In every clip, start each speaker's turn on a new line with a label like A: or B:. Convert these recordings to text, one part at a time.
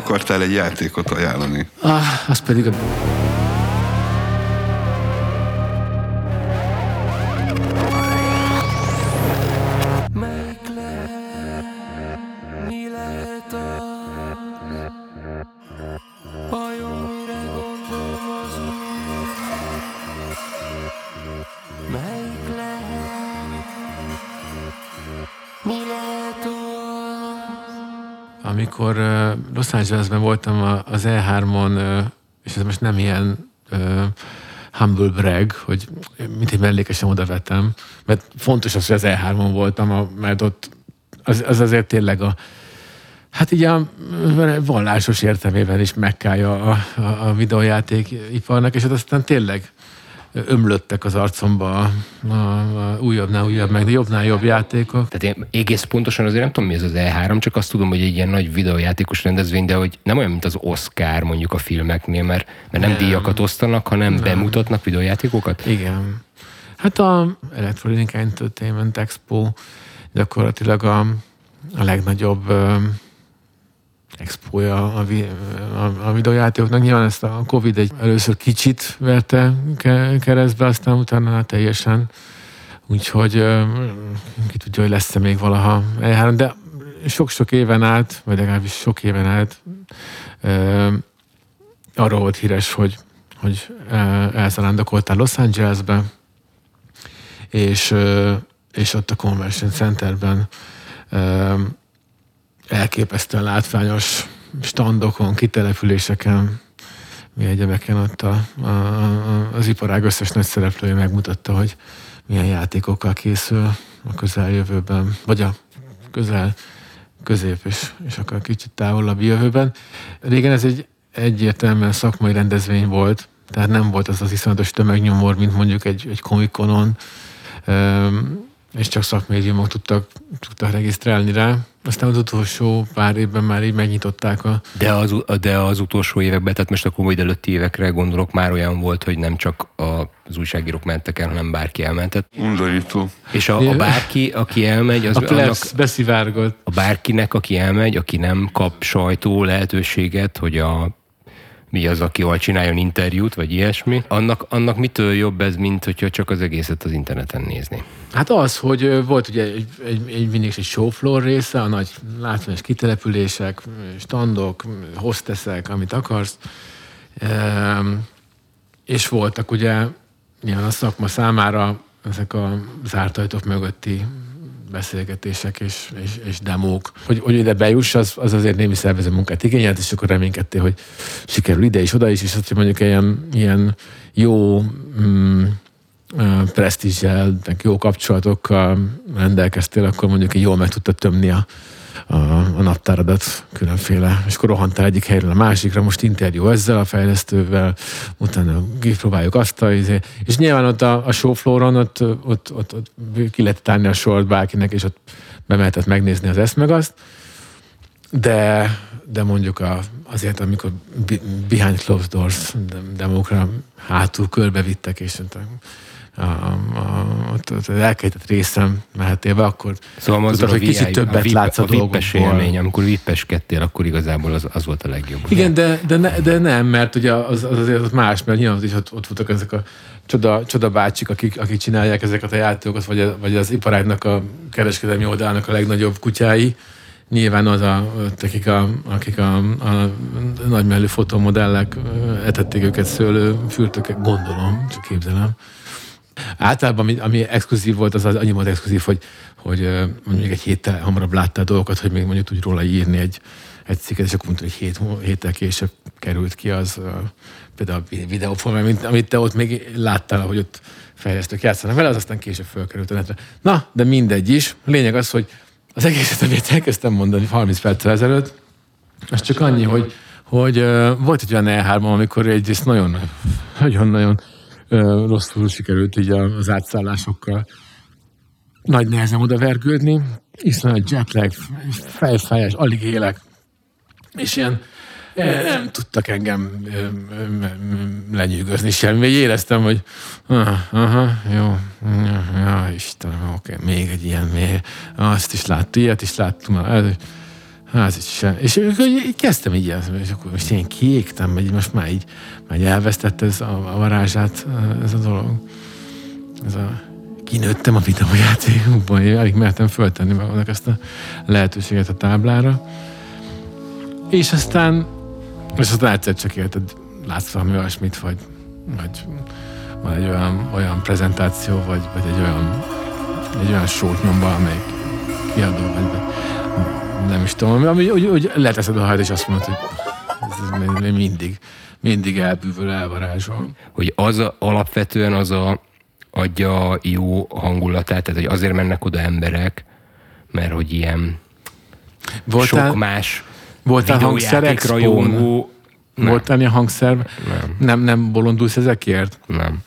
A: akartál egy játékot ajánlani.
B: Ah, az pedig a... Los Angelesben voltam az E3-on, és ez most nem ilyen humble brag, hogy mint egy mellékesen oda vettem, mert fontos az, hogy az E3-on voltam, mert ott az, az azért tényleg a, hát így a vallásos értelmében is megkája a, a, a videójátékiparnak, és hát aztán tényleg ömlöttek az arcomba a, a, a újabbnál újabb, meg jobbnál jobb játékok.
C: Tehát én egész pontosan azért nem tudom, mi ez az E3, csak azt tudom, hogy egy ilyen nagy videójátékos rendezvény, de hogy nem olyan, mint az Oscar mondjuk a filmeknél, mert, mert nem, nem. díjakat osztanak, hanem nem. bemutatnak videójátékokat.
B: Igen. Hát a Electronic Entertainment Expo gyakorlatilag a, a legnagyobb expója a, a, a videójátékoknak. Nyilván ezt a Covid egy először kicsit verte keresztbe, aztán utána teljesen. Úgyhogy ki tudja, hogy lesz-e még valaha e de sok-sok éven át, vagy legalábbis sok éven át arról volt híres, hogy, hogy elszarándokoltál Los Angelesbe, és, és ott a Convention Centerben elképesztően látványos standokon, kitelepüléseken, mi egyebeken ott a, a, a, az iparág összes nagy szereplője megmutatta, hogy milyen játékokkal készül a közeljövőben, vagy a közel, közép és, és akkor kicsit távolabb jövőben. Régen ez egy egyértelműen szakmai rendezvény volt, tehát nem volt az az iszonyatos tömegnyomor, mint mondjuk egy, egy komikonon, és csak szakmédiumok tudtak, tudtak regisztrálni rá. Aztán az utolsó pár évben már így megnyitották a...
C: De az, de az utolsó években, tehát most a Covid előtti évekre gondolok, már olyan volt, hogy nem csak az újságírók mentek el, hanem bárki elmentett.
A: Undorító.
C: És a, a bárki, aki elmegy, az...
B: A annak, beszivárgott.
C: A bárkinek, aki elmegy, aki nem kap sajtó lehetőséget, hogy a mi az, akivel csináljon interjút, vagy ilyesmi, annak, annak mitől jobb ez, mint hogyha csak az egészet az interneten nézni?
B: Hát az, hogy volt ugye egy, egy, egy mindig egy showfloor része, a nagy látványos kitelepülések, standok, hosteszek, amit akarsz, ehm, és voltak ugye nyilván a szakma számára ezek a zárt ajtók mögötti beszélgetések és, és, és demók. Hogy, hogy ide bejuss, az, az azért némi szervező munkát igényelt, és akkor reménykedtél, hogy sikerül ide is, oda is, és hogy mondjuk ilyen, ilyen jó mm, presztízsel, jó kapcsolatokkal rendelkeztél, akkor mondjuk jól meg tudtad tömni a, a, a naptáradat különféle, és akkor rohantál egyik helyről a másikra, most interjú ezzel a fejlesztővel, utána kipróbáljuk azt a izé. és nyilván ott a, a showflooron ott, ott, ott, ott, ki lehet tárni a sort bárkinek, és ott bemehetett megnézni az ezt meg azt, de, de mondjuk a, azért, amikor behind closed doors demókra hátul körbevittek, és a, a, az elkejtett részem mehetél be, akkor
C: szóval tudod, hogy kicsit többet a látsz a, a vippes élmény, amikor vippeskedtél, akkor igazából az, az volt a legjobb.
B: Igen, de, de, ne, de nem, mert ugye az, az azért más, mert nyilván is ott, ott voltak ezek a csoda, csoda bácsik, akik, akik csinálják ezeket a játékokat, vagy, vagy az iparágnak a kereskedelmi oldalának a legnagyobb kutyái. Nyilván az, a, akik a, akik a, a nagymellű fotomodellek etették őket szőlő fürtöket, gondolom, csak képzelem Általában, ami, ami exkluzív volt, az, az annyi volt exkluzív, hogy, hogy mondjuk egy héttel hamarabb láttál dolgokat, hogy még mondjuk tudj róla írni egy, egy cikket, és akkor mondta, hogy hét héttel később került ki az például a videóformán, mint, amit te ott még láttál, hogy ott fejlesztők játszanak vele, az aztán később fölkerült a netre. Na, de mindegy is. Lényeg az, hogy az egészet, amit elkezdtem mondani 30 perccel ezelőtt, az csak annyi, hogy, hogy uh, volt egy olyan E3, amikor egyrészt nagyon, nagyon-nagyon rosszul sikerült így az átszállásokkal nagy nehezen oda vergődni, iszonyat jetlag, fejfájás, alig élek, és ilyen nem tudtak engem lenyűgözni semmi. Éreztem, hogy aha, jó, ja, Istenem, oké, még egy ilyen, még, azt is láttam, ilyet is láttam. Hát így se. És így kezdtem így, és akkor most én kiégtem, vagy most már így, már így elvesztett ez a, a varázsát, ez a dolog. Ez a, kinőttem a videójátékokban, én alig mertem föltenni magamnak ezt a lehetőséget a táblára. És aztán, és aztán egyszer csak érted, látsz valami olyasmit, vagy, vagy van egy olyan, olyan prezentáció, vagy, vagy egy olyan, egy olyan sót nyomba, amelyik kiadó, vagy, vagy nem is tudom, ami, hogy, hogy leteszed a hajt, és azt mondod, hogy ez, ez mindig, mindig elbűvöl, elvarázsol.
C: Hogy az a, alapvetően az a, adja jó hangulatát, tehát hogy azért mennek oda emberek, mert hogy ilyen
B: Voltál,
C: sok más
B: voltál hangszerek
C: rajongó. Nem.
B: Voltál ilyen hangszer?
C: Nem.
B: Nem, nem bolondulsz ezekért?
C: Nem.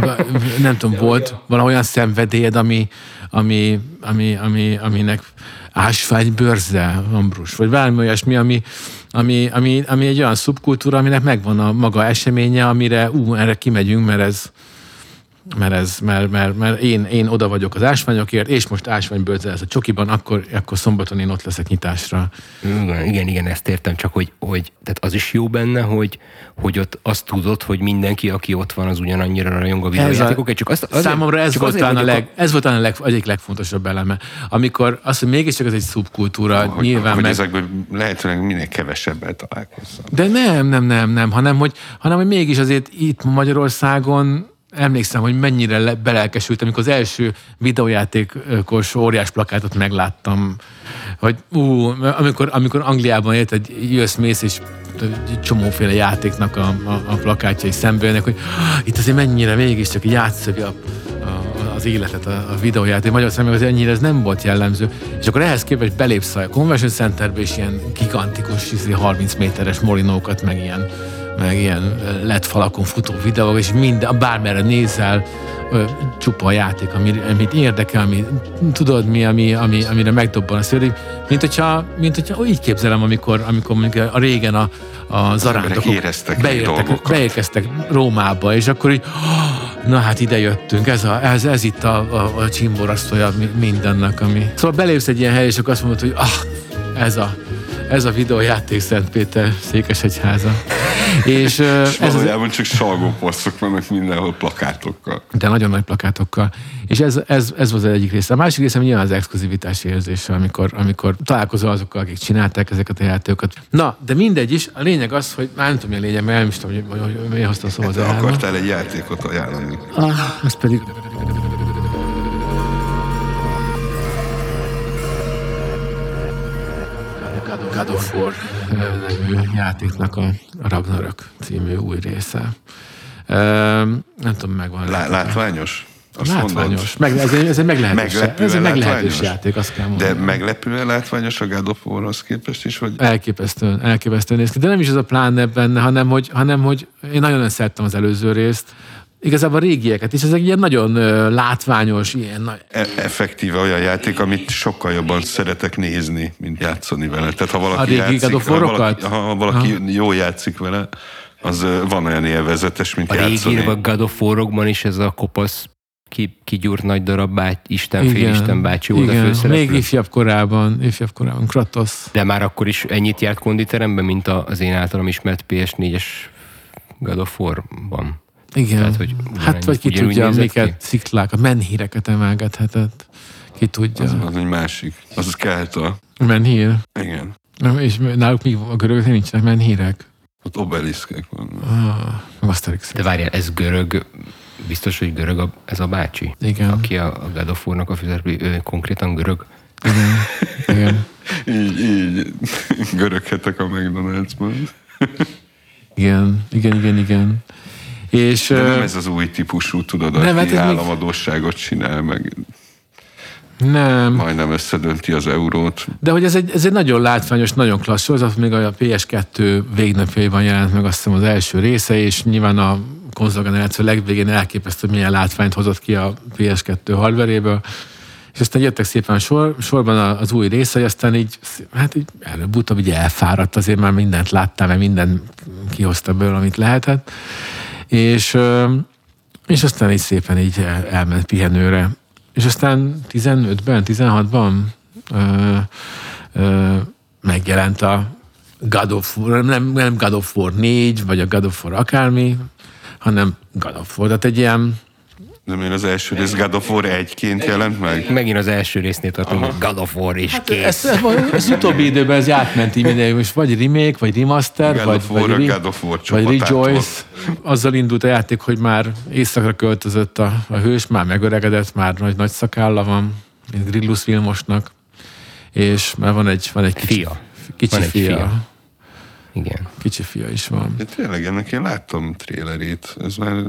B: Ba- nem tudom, volt valaholyan szenvedélyed, ami, ami, ami, ami, aminek ásványbőrze, Ambrus, vagy valami olyasmi, ami, ami, ami, ami egy olyan szubkultúra, aminek megvan a maga eseménye, amire ú, erre kimegyünk, mert ez, mert, ez, mert, mert, mert én, én oda vagyok az ásványokért, és most ásványbőrze ez a csokiban, akkor, akkor szombaton én ott leszek nyitásra.
C: Igen, igen, igen, ezt értem, csak hogy, hogy tehát az is jó benne, hogy, hogy ott azt tudod, hogy mindenki, aki ott van, az ugyanannyira rajong a videójátékokért, csak azt,
B: azért, számomra ez
C: csak
B: volt, talán a leg, ez volt talán a leg, egyik legfontosabb eleme. Amikor azt, hogy mégiscsak ez egy szubkultúra,
A: Hogy,
B: nyilván
A: hogy
B: meg...
A: ezekből lehetőleg minél kevesebbel találkozzam.
B: De nem, nem, nem, nem, hanem hogy, hanem, hogy mégis azért itt Magyarországon emlékszem, hogy mennyire le, belelkesültem, amikor az első videójátékos óriás plakátot megláttam, hogy ú, amikor, amikor Angliában élt, egy jössz, mész, és egy csomóféle játéknak a, a, a plakátjai szembe hogy itt azért mennyire mégiscsak játszövi a, a, az életet, a, a videójáték. Magyarországon meg az ennyire ez nem volt jellemző. És akkor ehhez képest belépsz a Convention Centerbe, és ilyen gigantikus, izé, 30 méteres molinókat, meg ilyen meg ilyen lett falakon futó videók, és minden, bármerre nézel, csupa a játék, ami, amit érdekel, ami, tudod mi, ami, ami, amire megdobban a szőr, mint hogyha, mint hogyha így képzelem, amikor, amikor mondjuk a régen a, a zarándokok beértek, beérkeztek Rómába, és akkor így, "Ah, na hát ide jöttünk, ez, a, ez, ez itt a, a, a csimborasztója mi- mindennek, ami... Szóval belépsz egy ilyen helyre, és akkor azt mondod, hogy ah, ez a, ez a videójáték Szentpéter székesegyháza. És,
A: És
B: ez az,
A: valójában csak salgó posztok vannak mindenhol plakátokkal.
B: de nagyon nagy plakátokkal. És ez, ez, ez volt az egyik része. A másik része nyilván az exkluzivitás érzése, amikor, amikor találkozol azokkal, akik csinálták ezeket a játékokat. Na, de mindegy is. A lényeg az, hogy már nem tudom, mi a lényeg, mert nem is tudom, hogy, hogy, hogy miért hoztam szóval
A: Te
B: elme.
A: akartál egy játékot ajánlani.
B: Ah, ez pedig... God of War nevű játéknak a Ragnarök című új része. Nem tudom, megvan.
A: Lá- látványos? Azt
B: Látványos. Meg, ez, egy, ez egy meglehetős,
A: Meglepően
B: ez egy meglehetős játék, azt kell mondani.
A: De meglepően látványos a God of War-hoz képest is, hogy
B: Elképesztően, elképesztően néz ki. De nem is az a pláne benne, hanem hogy, hanem, hogy én nagyon szerettem az előző részt. Igazából a régieket is, ezek ilyen nagyon látványos, ilyen nagy,
A: e- effektíve olyan játék, amit sokkal jobban szeretek nézni, mint játszani vele. Tehát ha valaki,
B: A régi
A: játszik, ha valaki, ha valaki jól játszik vele, az van olyan élvezetes, mint
C: A
A: játszani.
C: régi of War-okban is ez a kopasz ki, kigyúrt nagy darab báty, Isten, félisten bácsi volt a
B: igen.
C: főszereplő.
B: Még ifjabb korában, ifjabb korában, Kratos.
C: De már akkor is ennyit járt konditeremben, mint a- az én általam ismert PS4-es God of War-ban.
B: Igen.
C: Tehát, hogy
B: hát vagy ki tudja, miket sziklákat, menhíreket emelgethetett. Ki tudja.
A: Az, az egy másik. Az kelt a...
B: Menhír.
A: Igen.
B: Nem, és náluk még a görögök nincsenek menhírek.
A: Ott obeliszkek vannak.
B: Ah, Asterix.
C: De várjál, ez görög, biztos, hogy görög a, ez a bácsi?
B: Igen.
C: Aki a, a God of War-nak a főszereplő, ő konkrétan görög?
B: Igen. Igen.
A: Így, így göröghetek a McDonald'sban.
B: Igen, igen, igen, igen. És
A: De nem ez az új típusú, tudod,
B: Nem, hát
A: aki
B: ez még-
A: államadósságot csinál, meg
B: nem,
A: majdnem összedönti az eurót.
B: de hogy ez egy, ez egy nagyon látványos, nagyon klassz sorozat, még a PS2 végnapjaiban jelent meg azt hiszem az első része, és nyilván a konzolgeneráció legvégén elképesztő, milyen látványt hozott ki a PS2 hardveréből. És aztán jöttek szépen sor, sorban az új részei, aztán így, hát így előbb-utóbb így elfáradt, azért már mindent láttál, mert minden kihozta belőle, amit lehetett. És, és aztán így szépen így el, elment pihenőre. És aztán 15-ben, 16-ban ö, ö, megjelent a God of War, nem, nem God of War 4, vagy a God of War akármi, hanem God of War. Tehát egy ilyen,
A: Nem én az első rész God of War 1-ként jelent meg?
C: Megint az első résznél tartunk, hogy God of War és kész.
B: ez, ez, ez utóbbi időben ez átment így minden, most vagy remake, vagy remaster,
A: God
B: vagy,
A: of War,
B: vagy,
A: God of War
B: vagy. Rejoice. Azzal indult a játék, hogy már éjszakra költözött a, a hős, már megöregedett, már nagy, nagy szakálla van, mint Grillus Vilmosnak, és már van egy, van egy kicsi,
C: Fia.
B: kicsi
C: Van egy
B: fia.
C: Igen.
B: Kicsi fia is van.
A: De tényleg ennek én láttam trélerét, ez már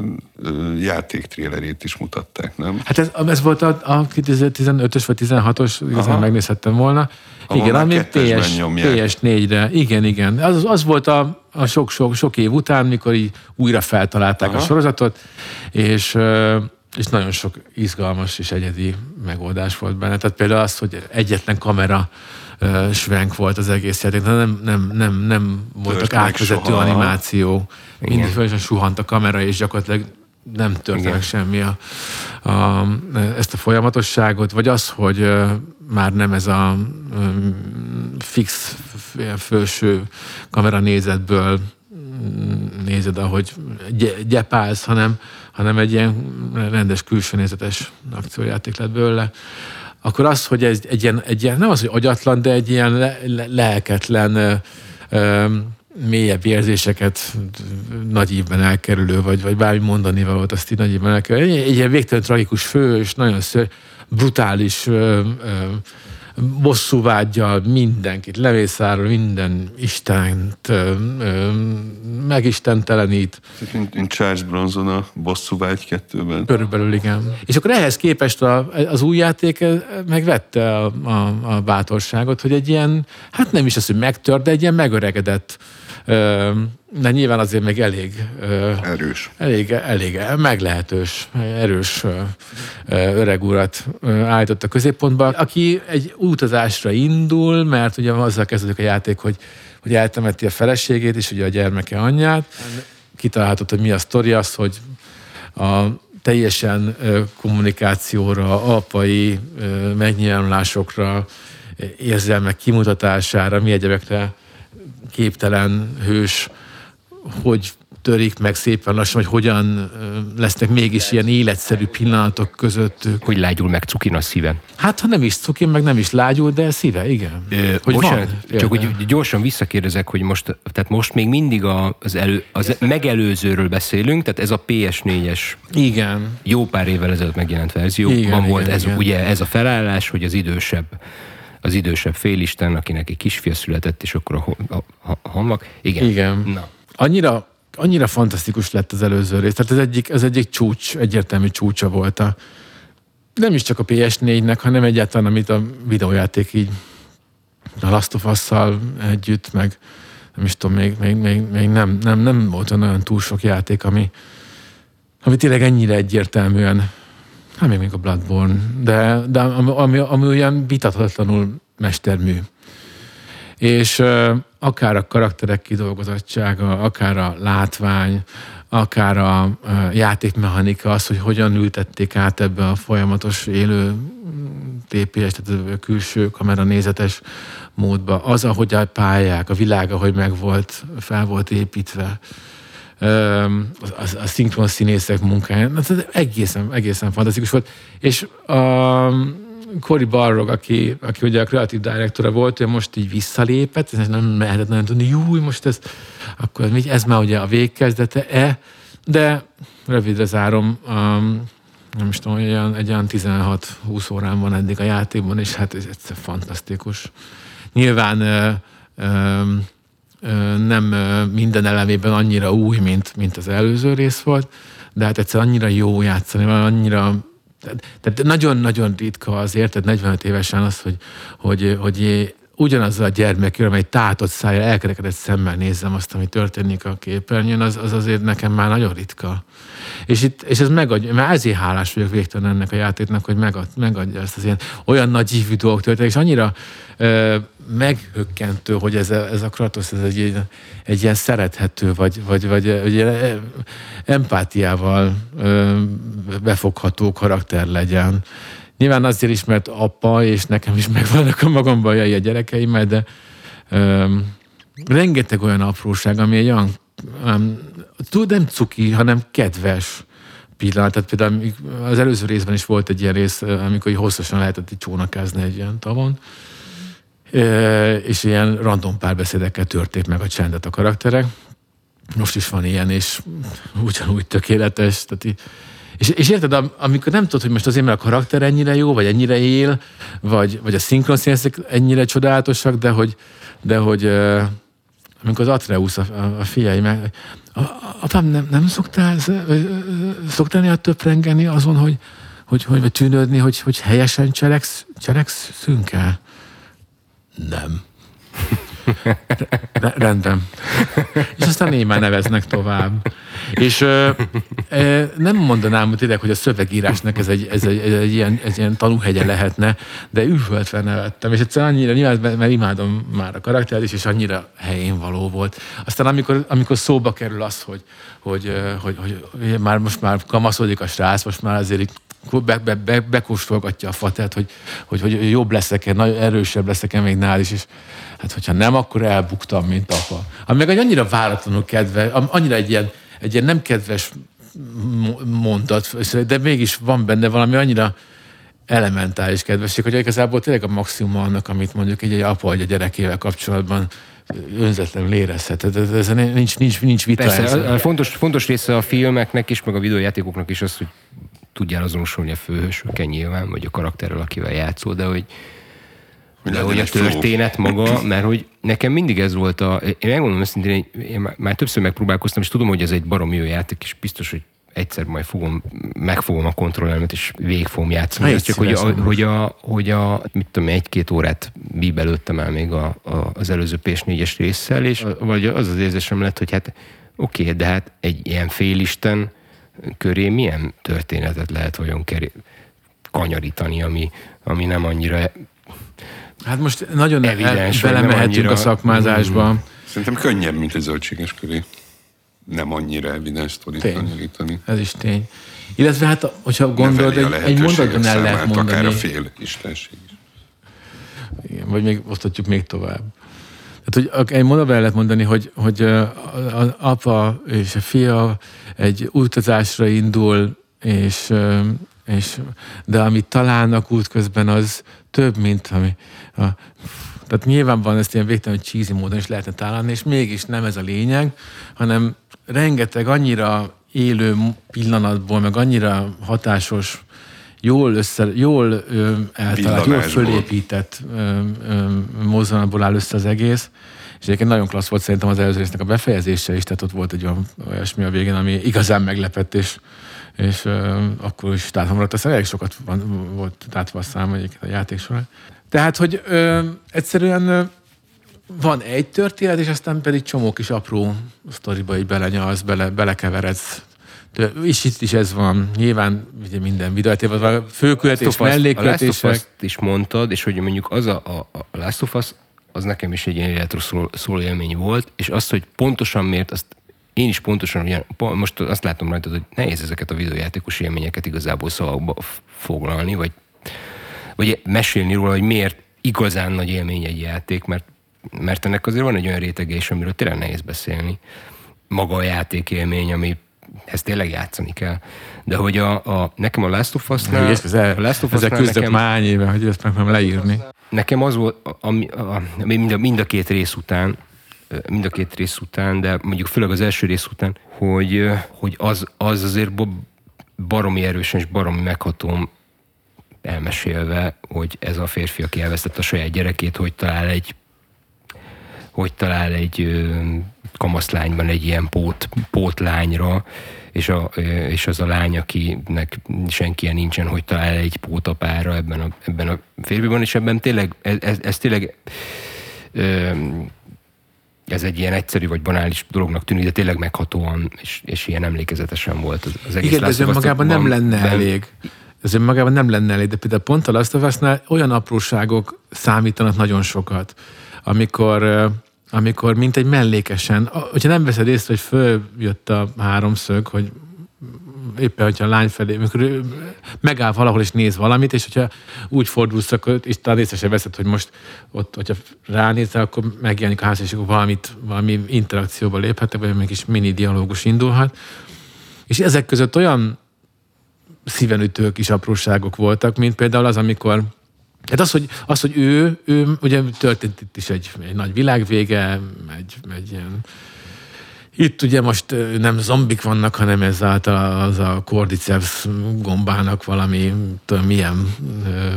A: ö, játék trélerét is mutatták, nem?
B: Hát ez, ez volt a, a 15-ös vagy 16-os, igazán
A: Aha.
B: megnézhettem volna.
A: Ahol
B: igen, ami PS,
A: nyomják.
B: PS4-re. Igen, igen. Az, az volt a, a sok, sok, sok év után, mikor így újra feltalálták
A: Aha.
B: a sorozatot, és, ö, és nagyon sok izgalmas és egyedi megoldás volt benne. Tehát például az, hogy egyetlen kamera ö, svenk volt az egész játék, de nem, nem, nem, nem voltak átvezető
A: soha.
B: animáció. Mindig
C: Igen.
B: folyamatosan suhant a kamera, és gyakorlatilag nem
C: Igen.
B: semmi a, a, ezt a folyamatosságot, vagy az, hogy már nem ez a fix felső kameranézetből mm, nézed, ahogy gy- gyepálsz, hanem, hanem egy ilyen rendes külső nézetes akciójáték lett belőle, akkor az, hogy ez egy ilyen, egy ilyen nem az, hogy agyatlan, de egy ilyen le, le, lelketlen ö, ö, mélyebb érzéseket nagy ívben elkerülő, vagy, vagy bármi mondani valót, azt így nagy ívben elkerülő. Egy, egy ilyen végtelen tragikus fő, és nagyon ször, brutális ö, ö, bosszúvágyjal mindenkit levészárol, minden istent megistentelenít.
A: Mint, mint Charles Bronson a Bosszú vágy kettőben.
B: Körülbelül igen. És akkor ehhez képest a, az új játék megvette a, a, a bátorságot, hogy egy ilyen, hát nem is az, hogy megtört, de egy ilyen megöregedett, de nyilván azért még elég
A: Erős.
B: elég, elég meglehetős, erős öreg urat állított a középpontba, aki egy utazásra indul, mert ugye azzal kezdődik a játék, hogy, hogy eltemeti a feleségét, és ugye a gyermeke anyját. Kitalálhatott, hogy mi a sztori, az, hogy a teljesen kommunikációra, apai megnyilvánulásokra, érzelmek kimutatására, mi egyebekre képtelen hős, hogy törik meg szépen lassan, hogy hogyan ö, lesznek mégis ilyen életszerű pillanatok közöttük.
C: Hogy lágyul meg cukin a szíven.
B: Hát, ha nem is cuki, meg nem is lágyul, de szíve, igen.
C: Hogy Bocsánat,
B: van,
C: csak hogy gyorsan visszakérdezek, hogy most, tehát most még mindig az, elő, az megelőzőről beszélünk, tehát ez a PS4-es
B: Igen.
C: jó pár évvel ezelőtt megjelent verzióban
B: Igen,
C: volt
B: igen,
C: ez,
B: igen.
C: ugye ez a felállás, hogy az idősebb az idősebb félisten, akinek egy kisfia született, és akkor a, a, a honlak. Igen.
B: Igen.
C: Na.
B: Annyira, annyira fantasztikus lett az előző rész. Tehát ez egyik, ez egyik csúcs, egyértelmű csúcsa volt a, nem is csak a PS4-nek, hanem egyáltalán, amit a videójáték így a Last of Us-szal együtt, meg nem is tudom, még, még, még, még nem, nem, nem volt olyan túl sok játék, ami, ami tényleg ennyire egyértelműen, hát még még a Bloodborne, de, de ami, ami, ami olyan vitathatatlanul mestermű. És uh, akár a karakterek kidolgozottsága, akár a látvány, akár a uh, játékmechanika, az, hogy hogyan ültették át ebbe a folyamatos élő TPS, tehát a külső kamera nézetes módba, az, ahogy a pályák, a világ, ahogy meg volt, fel volt építve, a, a, szinkron színészek munkája, hát ez egészen, egészen fantasztikus volt. És a Cory Barrog, aki, aki ugye a kreatív direktora volt, ő most így visszalépett, és nem lehetett nagyon tudni, júj, most ez, akkor mi- ez már ugye a végkezdete-e, de rövidre zárom, um, nem is tudom, egy olyan, egy olyan 16-20 órán van eddig a játékban, és hát ez egyszer fantasztikus. Nyilván ö, ö, nem minden elemében annyira új, mint, mint az előző rész volt, de hát egyszer annyira jó játszani, annyira tehát nagyon-nagyon ritka azért, tehát 45 évesen az, hogy, hogy, hogy ugyanazzal a gyermekről, amely tátott szájjal, elkerekedett szemmel nézzem azt, ami történik a képernyőn, az, az azért nekem már nagyon ritka. És, itt, és ez megadja, mert ezért hálás vagyok végtelen ennek a játéknak, hogy megad, megadja ezt az ilyen olyan nagy ívű dolgok történik, és annyira ö, meghökkentő, hogy ez a, ez a Kratos, ez egy, egy, ilyen szerethető, vagy, vagy, vagy, vagy ilyen empátiával ö, befogható karakter legyen. Nyilván azért is, mert apa, és nekem is megvannak a magam bajai a gyerekeimmel, de Öm, rengeteg olyan apróság, ami egy olyan, um, nem cuki, hanem kedves pillanat. Tehát például az előző részben is volt egy ilyen rész, amikor hosszasan lehetett így csónakázni egy ilyen tavon, és ilyen random párbeszédekkel törték meg a csendet a karakterek. Most is van ilyen, és ugyanúgy tökéletes. Tehát így, és, és érted, amikor nem tudod, hogy most azért, mert a karakter ennyire jó, vagy ennyire él, vagy, vagy a szinkronszínészek ennyire csodálatosak, de hogy, de hogy amikor az Atreus, a, a, a fiai, meg, apám, nem, nem szoktál, szoktál néha töprengeni azon, hogy, hogy, hogy vagy tűnődni, hogy, hogy helyesen cseleksz, cselekszünk el? Nem. Rendben. És aztán némán neveznek tovább. És ö, ö, nem mondanám tényleg, hogy a szövegírásnak ez egy, ez egy, ez egy ilyen, ez ilyen tanúhegye lehetne, de üvöltve nevettem. És egyszerűen annyira, nyilván, mert imádom már a karaktert is, és annyira helyén való volt. Aztán amikor, amikor szóba kerül az, hogy, hogy, hogy, hogy, hogy már most már kamaszodik a srác, most már azért be, be, be, bekóstolgatja a fatát, hogy, hogy, hogy jobb leszek-e, erősebb leszek-e még nál is, és hát hogyha nem, akkor elbuktam, mint apa. Ami meg egy annyira váratlanul kedve, annyira egy ilyen, egy ilyen nem kedves mondat, de mégis van benne valami annyira elementális kedvesség, hogy igazából tényleg a maximum annak, amit mondjuk egy, egy apa egy a gyerekével kapcsolatban önzetlenül érezhet. Ez, nincs, nincs, nincs vita.
C: Persze, a fontos, fontos része a filmeknek is, meg a videójátékoknak is az, hogy tudjál azonosulni a főhősökkel nyilván, vagy a karakterrel, akivel játszol, de hogy, de hogy a történet flow. maga, mert hogy nekem mindig ez volt a... Én megmondom őszintén, én már, többször megpróbálkoztam, és tudom, hogy ez egy barom jó játék, és biztos, hogy egyszer majd fogom, megfogom a kontrollemet, és végig fogom játszani. Ez csak, hogy a, hogy, a, hogy a, mit tudom, egy-két órát bíbelődtem el még a, a, az előző PS4-es résszel, és vagy az az érzésem lett, hogy hát oké, okay, de hát egy ilyen félisten köré milyen történetet lehet vajon kanyarítani, ami, ami nem annyira
B: Hát most nagyon evidens, belemehetünk a szakmázásba. Mm.
A: Szerintem könnyebb, mint egy zöldséges köré. Nem annyira evidens sztorit kanyarítani.
B: Ez is tény. Illetve hát, hogyha gondolod, egy, egy mondatban el lehet mondani.
A: Akár a fél istenség is.
B: Igen, vagy még osztatjuk még tovább. Tehát, hogy egy mondatban el lehet mondani, hogy, hogy az apa és a fia egy utazásra indul, és, és de amit találnak útközben, az több, mint ami... A, tehát nyilván van ezt ilyen végtelen cheesy módon is lehetne találni, és mégis nem ez a lényeg, hanem rengeteg annyira élő pillanatból, meg annyira hatásos, jól, össze, jól ö, eltalált, jól fölépített mozzanatból áll össze az egész, és egyébként nagyon klassz volt szerintem az előző résznek a befejezése is, tehát ott volt egy olyan olyasmi a végén, ami igazán meglepett, és, és uh, akkor is tátva Aztán elég sokat van, volt tátva a szám egyébként a játék során. Tehát, hogy ö, egyszerűen ö, van egy történet, és aztán pedig csomó kis apró sztoriba így belenyalsz, bele, belekeveredsz. És itt is ez van. Nyilván ugye minden videótében van főkületés, mellékületések. A
C: is mondtad, és hogy mondjuk az a, a, a Last of Us az nekem is egy ilyen szóló, szóló élmény volt, és azt, hogy pontosan miért, azt én is pontosan, ugyan, most azt látom rajta, hogy nehéz ezeket a videójátékos élményeket igazából szavakba foglalni, vagy, vagy mesélni róla, hogy miért igazán nagy élmény egy játék, mert, mert ennek azért van egy olyan rétege is, amiről tényleg nehéz beszélni. Maga a játékélmény, ami ezt tényleg játszani kell. De hogy a, a nekem a Last of Us-nál...
B: Ez, a Last of Us-nál nekem, már éve, hogy ezt meg nem leírni.
C: Nekem az volt, ami, a, mind, a, mind a két rész után, mind a két rész után, de mondjuk főleg az első rész után, hogy, hogy az, az azért baromi erősen és baromi meghatóm elmesélve, hogy ez a férfi, aki elvesztett a saját gyerekét, hogy talál egy hogy talál egy kamaszlányban egy ilyen pót, pótlányra, és, a, és az a lány, akinek senki nincsen, hogy talál egy pótapára ebben a, ebben a férfiban, és ebben tényleg, ez, ez, ez tényleg ez egy ilyen egyszerű vagy banális dolognak tűnik, de tényleg meghatóan és, és ilyen emlékezetesen volt az, az egész.
B: Igen, de ez önmagában nem lenne ben... elég. Ez önmagában nem lenne elég, de például pont a Last of Us-nál olyan apróságok számítanak nagyon sokat, amikor amikor mint egy mellékesen, hogyha nem veszed észre, hogy följött a háromszög, hogy éppen, hogyha a lány felé, amikor megáll valahol és néz valamit, és hogyha úgy fordulsz, akkor, és talán észre sem veszed, hogy most ott, hogyha ránézel, akkor megjelenik a ház, és akkor valamit, valami interakcióba léphettek, vagy egy kis mini dialógus indulhat. És ezek között olyan szívenütő kis apróságok voltak, mint például az, amikor Hát az, hogy, az, hogy ő, ő, ugye történt itt is egy, egy nagy világvége, egy, egy ilyen itt ugye most nem zombik vannak, hanem ez által az a Cordyceps gombának valami, tudom, milyen ö,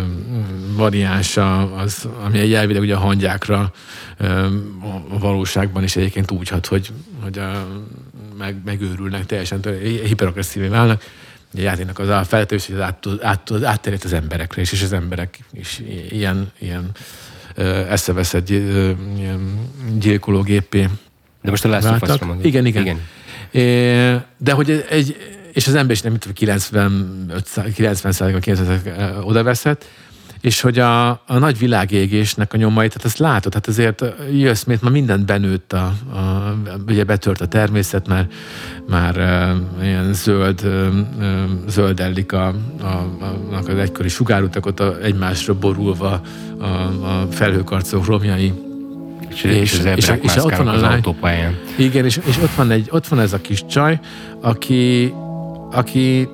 B: variánsa, az, ami egy elvileg ugye a hangyákra ö, a valóságban is egyébként úgy hat, hogy, hogy a, meg, megőrülnek, teljesen hiperagresszívé válnak. A játéknak az a feltevés, hogy át, át, átterjedt az emberekre is, és az emberek is ilyen, ilyen eszeveszett gyilkológépé
C: De most a Last of Us-ra.
B: Igen, igen. igen. É, de hogy egy, és az ember is nem, mint 95, 90 százalékban 90 oda veszett, és hogy a, a nagy világégésnek a nyomait, tehát azt látod, hát azért jössz, mert ma mindent benőtt, a, a, ugye betört a természet, már, már uh, ilyen zöld, uh, zöldellik a, a, a, az egykori sugárutakat a, egymásra borulva a, a felhőkarcok romjai.
C: És, és, és, és, és ott van a lány, autópályán.
B: Igen, és, és ott, van egy, ott van ez a kis csaj, aki, aki,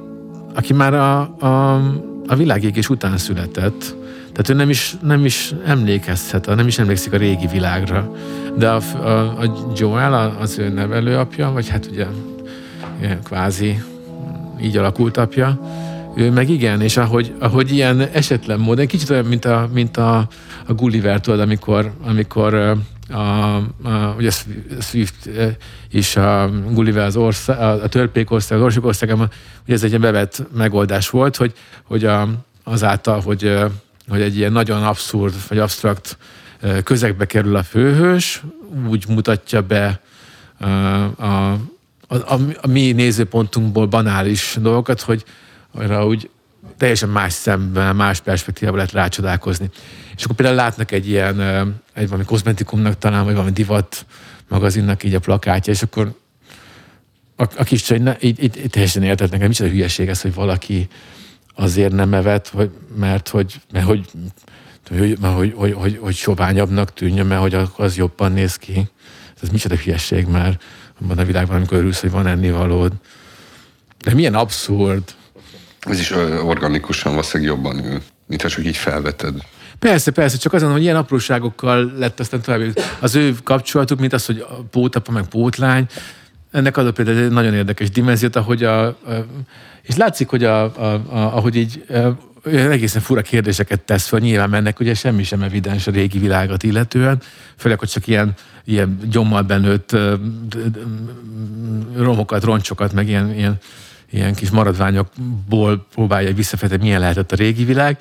B: aki már a, a a világégés után született, tehát ő nem is, nem is emlékezhet, nem is emlékszik a régi világra. De a, a, a Joel, az ő nevelőapja, vagy hát ugye kvázi így alakult apja, ő meg igen, és ahogy, ahogy ilyen esetlen módon, kicsit olyan, mint a, mint a, a Gulliver, tudod, amikor, amikor a, a, ugye Swift és a Gulliver az ország, a, törpék ország, az ország országában, ugye ez egy bevett megoldás volt, hogy, hogy a, azáltal, hogy, hogy egy ilyen nagyon abszurd vagy absztrakt közegbe kerül a főhős, úgy mutatja be a, a, a, a mi nézőpontunkból banális dolgokat, hogy arra úgy teljesen más szemben, más perspektívával lehet rácsodálkozni. És akkor például látnak egy ilyen, egy valami kozmetikumnak talán, vagy valami divat magazinnak így a plakátja, és akkor a, a kis csaj, ne, így, így, így teljesen értett nekem, micsoda hülyeség ez, hogy valaki azért nem evett, vagy, mert hogy, mert hogy, hogy, mert hogy, hogy, hogy, hogy soványabbnak tűnjön, mert hogy az jobban néz ki. Ez micsoda hülyeség, mert abban a világban, amikor örülsz, hogy van ennivalód. De milyen abszurd.
A: Ez is organikusan valószínűleg jobban ül, mint ha csak így felveted.
B: Persze, persze, csak azon, hogy ilyen apróságokkal lett aztán tovább az ő kapcsolatuk, mint az, hogy pótapa meg pótlány, ennek adott például egy nagyon érdekes dimenziót, ahogy a, a és látszik, hogy a, a, a, ahogy így egészen fura kérdéseket tesz fel, nyilván mennek, ugye semmi sem evidens a régi világot illetően, főleg, hogy csak ilyen, ilyen gyommal benőtt romokat, roncsokat, meg ilyen, ilyen, ilyen kis maradványokból próbálja visszafejteni, milyen lehetett a régi világ,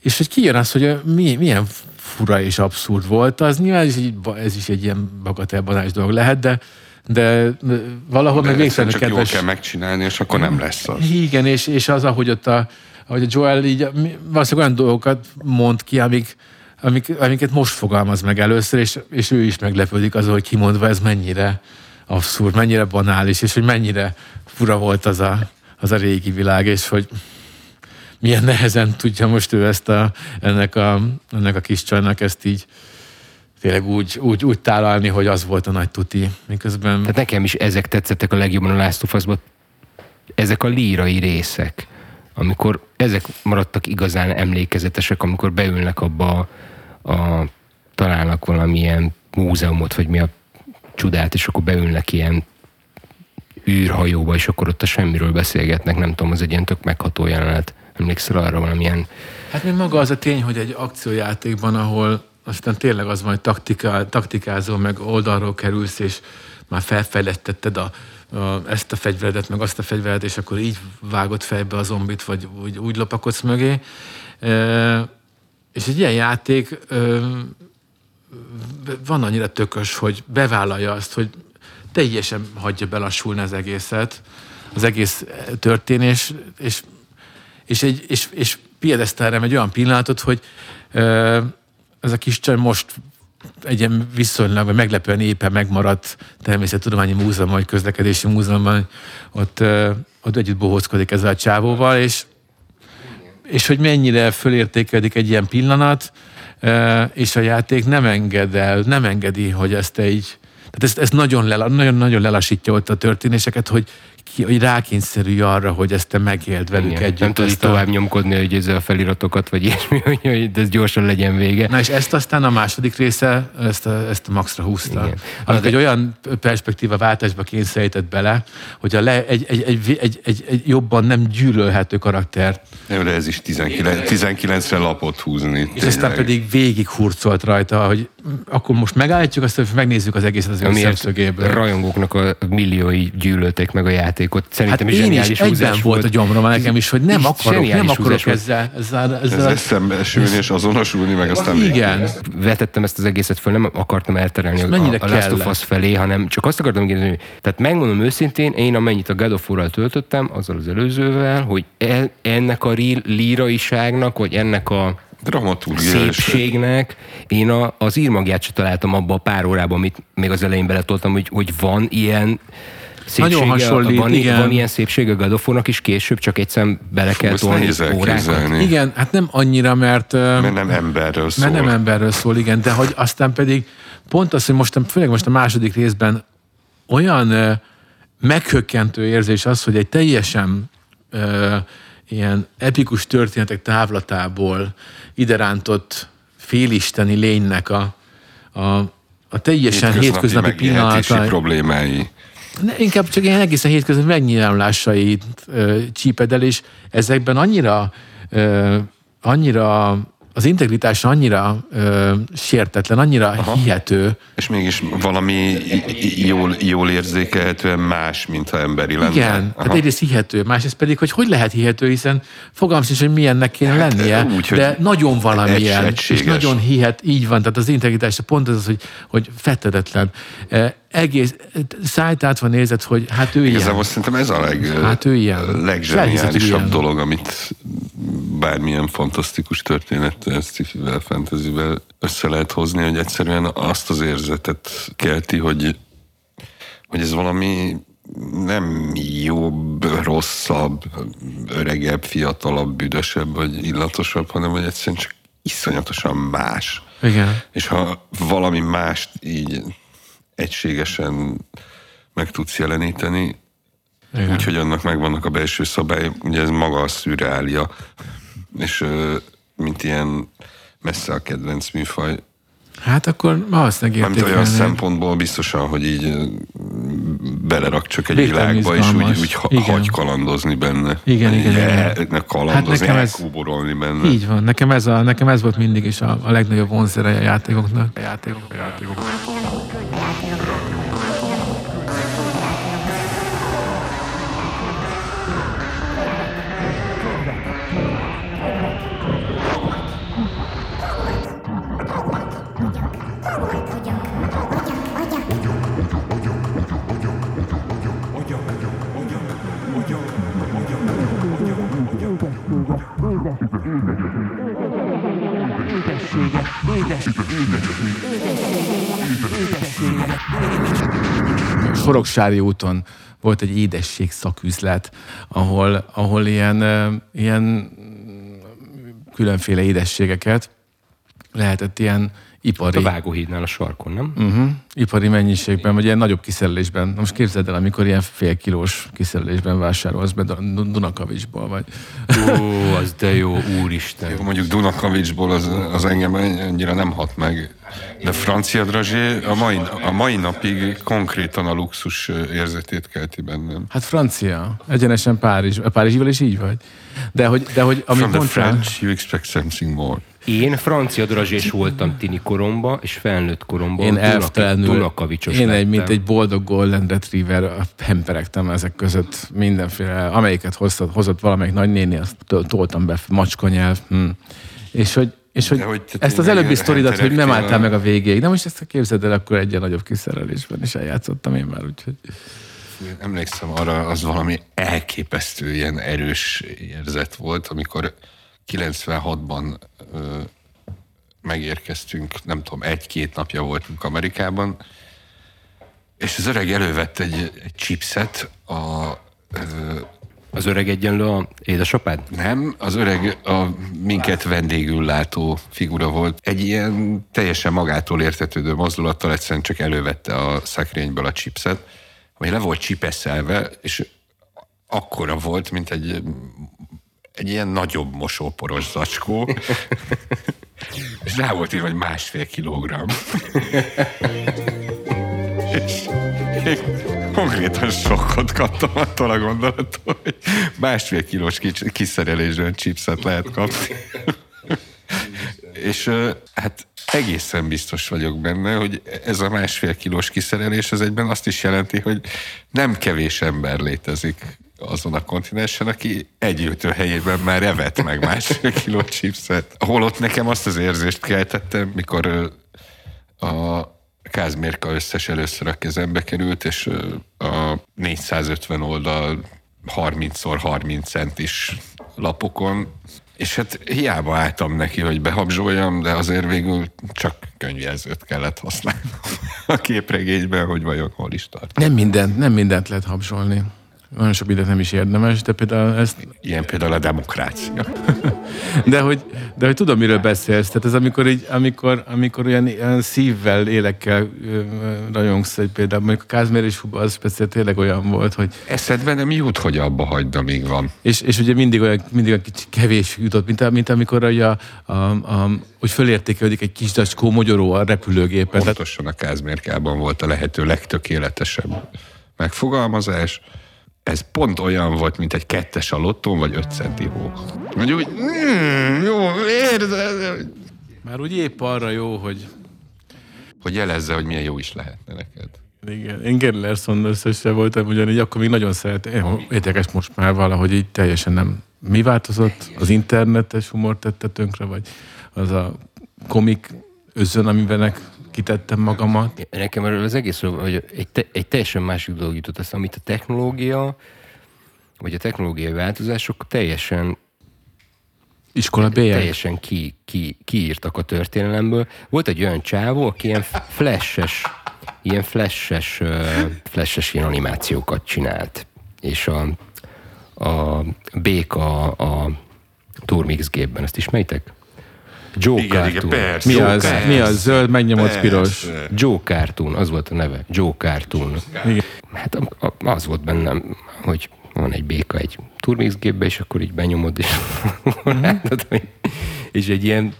B: és hogy kijön az, hogy mi, milyen fura és abszurd volt, az nyilván ez, ez is egy ilyen bagatelbanás dolog lehet, de, de valahol de meg végszerűen
A: csak kedves... jól kell megcsinálni, és akkor nem lesz az.
B: Igen, és, és az, ahogy ott a, ahogy a Joel így valószínűleg olyan dolgokat mond ki, amik, amik, amiket most fogalmaz meg először, és, és ő is meglepődik azon, hogy kimondva ez mennyire abszurd, mennyire banális, és hogy mennyire fura volt az a, az a régi világ, és hogy milyen nehezen tudja most ő ezt a, ennek, a, ennek a kis csajnak ezt így tényleg úgy, úgy, úgy tálalni, hogy az volt a nagy tuti. Miközben...
C: Tehát nekem is ezek tetszettek a legjobban a Last of Us-ban. Ezek a lírai részek, amikor ezek maradtak igazán emlékezetesek, amikor beülnek abba a, a találnak valamilyen múzeumot, vagy mi a csodát, és akkor beülnek ilyen űrhajóba, és akkor ott a semmiről beszélgetnek, nem tudom, az egy ilyen tök megható jelenet. Emlékszel arra valamilyen...
B: Hát még maga az a tény, hogy egy akciójátékban, ahol aztán tényleg az van, hogy taktika, taktikázol, meg oldalról kerülsz, és már felfejlettetted a, a, ezt a fegyveredet, meg azt a fegyveredet, és akkor így vágod fejbe a zombit, vagy úgy, úgy lopakodsz mögé. E, és egy ilyen játék van annyira tökös, hogy bevállalja azt, hogy teljesen hagyja belassulni az egészet, az egész történés, és, és, egy, és, és piedesztálra egy olyan pillanatot, hogy ez a kis csaj most egy ilyen viszonylag, vagy meglepően éppen megmaradt természettudományi múzeum, vagy közlekedési múzeumban, ott, ö, ott együtt bohózkodik ezzel a csávóval, és, és hogy mennyire fölértékelik egy ilyen pillanat, és a játék nem enged el, nem engedi, hogy ezt egy, tehát ezt, ezt nagyon, lela, nagyon, nagyon lelassítja ott a történéseket, hogy, ki, hogy rákényszerülj arra, hogy ezt te megéld velük
C: Igen.
B: együtt.
C: Nem tudod
B: a-
C: tovább nyomkodni, hogy ezzel a feliratokat, vagy ilyesmi, hogy- ez gyorsan legyen vége.
B: Na és ezt aztán a második része, ezt a, ezt a maxra húzta.
C: Igen.
B: Amikor
C: de-
B: egy olyan perspektíva váltásba kényszerített bele, hogy a le, egy, egy, egy, egy, egy, egy, jobban nem gyűlölhető karaktert,
A: Jó, de ez is 19, 19-re lapot húzni.
B: és aztán pedig végig hurcolt rajta, hogy akkor most megállítjuk, aztán megnézzük az egészet az ő szemszögéből.
C: rajongóknak a milliói gyűlölték meg a játékot.
B: Hát
C: Szerintem is
B: én is egyben volt a gyomrom nekem is, hogy nem akarok, nem akarok
C: volt.
B: ezzel, ezzel,
A: Ez
B: ezzel
A: eszembesülni és azonosulni, meg aztán
B: igen.
C: vetettem ezt az egészet föl, nem akartam elterelni a, a Last of? Us felé, hanem csak azt akartam kérdezni, hogy- tehát megmondom őszintén, én amennyit a God of War-ral töltöttem, azzal az előzővel, hogy e, ennek a líraiságnak, vagy ennek a szépségnek én a, az írmagját se találtam abban a pár órában, amit még az elején beletoltam, hogy, hogy van ilyen szépsége,
B: Nagyon hasonlít,
C: van,
B: igen.
C: van ilyen szépsége a God of War-nak, és később csak egyszer bele kell
A: Ezt
C: tolni órákat.
B: Igen, hát nem annyira, mert...
A: Mert nem emberről szól.
B: Mert nem emberről szól, igen, de hogy aztán pedig pont az, hogy most, főleg most a második részben olyan meghökkentő érzés az, hogy egy teljesen ilyen epikus történetek távlatából ide félisteni lénynek a, a, a teljesen hétköznapi,
A: megélhetési
B: pillanatai.
A: problémái.
B: Ne, inkább csak ilyen egészen hétköznapi megnyilvánulásait ö, csíped el, és ezekben annyira, ö, annyira az integritás annyira ö, sértetlen, annyira Aha. hihető.
A: És mégis valami jól, jól érzékelhetően más, mintha emberi lenne.
B: Igen,
A: Aha.
B: hát egyrészt hihető, másrészt pedig, hogy hogy lehet hihető, hiszen fogalmam sincs, hogy milyennek kéne lennie,
A: Hát, úgy, hogy
B: de nagyon valamilyen,
A: egy-
B: és nagyon hihet, így van, tehát az integritás pont az, az, hogy, hogy fetedetlen. Egész szájtát van nézett, hogy hát ő ilyen.
A: Igazából szerintem ez a leg,
B: Hát ő ilyen.
A: Legzseniálisabb dolog, amit bármilyen fantasztikus történettel, sci-fivel, fantasyvel össze lehet hozni, hogy egyszerűen azt az érzetet kelti, hogy, hogy ez valami nem jobb, rosszabb, öregebb, fiatalabb, büdösebb vagy illatosabb, hanem hogy egyszerűen csak iszonyatosan más.
B: Igen.
A: És ha valami mást így egységesen meg tudsz jeleníteni, úgyhogy annak megvannak a belső szabály, ugye ez maga a szürreália, és mint ilyen messze a kedvenc műfaj,
B: Hát akkor valószínűleg
A: Mármint olyan
B: értékelni.
A: szempontból biztosan, hogy így belerak csak egy
B: Végtelenül
A: világba, és úgy,
B: izgalmas.
A: úgy ha,
B: Igen.
A: hagy kalandozni benne.
B: Igen, igen,
A: Így
B: igen.
A: el- kalandozni,
B: Hát nekem ez-
A: elkúborolni benne.
B: Így van, nekem ez, a, nekem ez volt mindig is a, a legnagyobb vonzere a játékoknak. A játékok, a játékok. Soroksári úton volt egy édesség szaküzlet, ahol, ahol ilyen, ilyen különféle édességeket lehetett ilyen
C: A
B: ipari,
C: vágóhídnál a sarkon, nem?
B: uh-huh, ipari mennyiségben, vagy ilyen nagyobb kiszerelésben. Na most képzeld el, amikor ilyen fél kilós kiszerelésben vásárolsz be Dun- Dunakavicsból, vagy
C: Ó, az de jó, úristen.
A: Jó, mondjuk Dunakavicsból az, az engem annyira nem hat meg. De francia drazsé a mai, a mai napig konkrétan a luxus érzetét kelti bennem.
B: hát francia, egyenesen Párizs, a Párizsival is így vagy. De hogy, de hogy amit
A: From the French, you expect something more.
C: Én francia drazsés voltam tini koromba, és felnőtt koromban
B: Én elvtelenül,
C: Dunakavicsos
B: én egy, mint egy boldog Golden Retriever hemperegtem ezek között mindenféle, amelyiket hozott, hozott valamelyik nagynéni, azt to- toltam be, macskanyelv. Hm. És hogy, és hogy,
A: hogy
B: ezt az előbbi sztoridat, hogy nem álltál
A: a-
B: meg a végéig. De most ezt képzeld el, akkor egyen nagyobb kiszerelésben is eljátszottam én már, úgyhogy...
A: Emlékszem arra, az valami elképesztő ilyen erős érzet volt, amikor 96-ban ö, megérkeztünk, nem tudom, egy-két napja voltunk Amerikában, és az öreg elővett egy, egy chipset, a, ö,
C: Az öreg egyenlő a édesapád?
A: nem, az öreg a minket vendégül látó figura volt. Egy ilyen teljesen magától értetődő mozdulattal egyszerűen csak elővette a szekrényből a chipset, ami le volt csipeszelve, és akkora volt, mint egy, egy ilyen nagyobb mosóporos zacskó, és rá volt írva, hogy másfél kilogramm. és konkrétan sokkot kaptam attól a gondolattól, hogy másfél kilós kis- kiszerelésben chipset lehet kapni. És hát egészen biztos vagyok benne, hogy ez a másfél kilós kiszerelés az egyben azt is jelenti, hogy nem kevés ember létezik azon a kontinensen, aki egy helyében már evett meg másfél kiló chipset. Holott nekem azt az érzést keltettem, mikor a Kázmérka összes először a kezembe került, és a 450 oldal 30x30 centis lapokon, és hát hiába álltam neki, hogy behabzsoljam, de azért végül csak könyvjelzőt kellett használnom a képregényben, hogy vajon hol is tart.
B: Nem mindent, nem mindent lehet habzsolni. Nagyon sok mindent nem is érdemes, de például ezt
A: Ilyen például a demokrácia.
B: De hogy, de hogy tudom, miről beszélsz. Tehát ez amikor, így, amikor, amikor olyan, olyan szívvel, élekkel ö, ö, rajongsz, hogy például mondjuk a Kázmér és Huba, az speciál tényleg olyan volt, hogy
A: Eszedbe nem jut, hogy abba hagyd, amíg van.
B: és, és ugye mindig olyan, mindig olyan kicsi kevés jutott, mint, a- mint amikor a, a, a, hogy fölértékelődik egy kis zacskó mogyoró a repülőgépen.
A: Pontosan a Kázmérkában volt a lehető legtökéletesebb megfogalmazás. Ez pont olyan volt, mint egy kettes a lottón, vagy öt centi hó. Hogy úgy, mm, jó, érzed,
B: már úgy épp arra jó, hogy
A: hogy jelezze, hogy milyen jó is lehetne neked.
B: Igen, én Gary Larson összesen voltam, ugyanígy akkor még nagyon szeretem. Érdekes most már valahogy így teljesen nem. Mi változott? Az internetes humor tette tönkre, vagy az a komik özön, amiben kitettem magamat?
C: Nekem erről az egészről, hogy egy, te, egy teljesen másik dolog jutott eszembe, amit a technológia, vagy a technológiai változások teljesen
B: Iskola bélyeg?
C: teljesen ki, ki, kiírtak a történelemből. Volt egy olyan csávó, aki ilyen flashes, ilyen flashes, flashes ilyen animációkat csinált. És a, a béka a Turmix gépben, ezt ismeritek? Joe
A: Igen, igen, persze.
B: Mi
A: Jó,
B: az?
A: persze.
B: Mi az? Zöld, megnyomott
A: Persze.
B: piros.
C: Joe Cartoon, az volt a neve. Joe Cartoon.
B: Igen.
C: Hát a- a- az volt bennem, hogy van egy béka egy Turmix gépbe, és akkor így benyomod, és látod, hogy- és egy ilyen,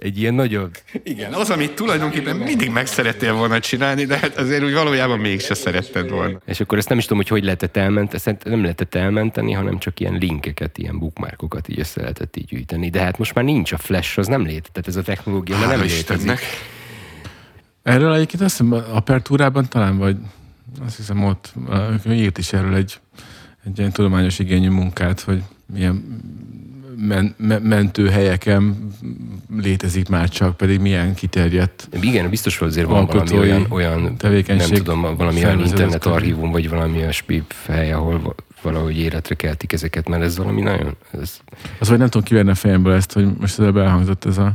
C: egy ilyen nagyon,
A: Igen, az, amit tulajdonképpen mindig meg szerettél volna csinálni, de hát azért úgy valójában mégse szeretted volna.
C: és akkor ezt nem is tudom, hogy hogy lehetett elmenteni, szerintem nem lehetett elmenteni, hanem csak ilyen linkeket, ilyen bookmarkokat így össze lehetett így gyűjteni. De hát most már nincs a flash, az nem létezik, tehát ez a technológia már nem
A: Hála
C: létezik.
A: Istennek.
B: Erről egyébként azt hiszem, apertúrában talán, vagy azt hiszem ott írt is erről egy, egy ilyen tudományos igényű munkát, hogy milyen men, me, mentőhelyeken létezik már csak, pedig milyen kiterjedt
C: Igen, biztos, hogy azért van valami olyan, olyan nem tudom, valami olyan
B: szerveződött
C: internet
B: körül.
C: archívum, vagy valami olyasmi hely, ahol va- valahogy életre keltik ezeket, mert ez valami nagyon, ez,
B: Az, hogy nem tudom kiverni a fejemből ezt, hogy most előbb elhangzott ez a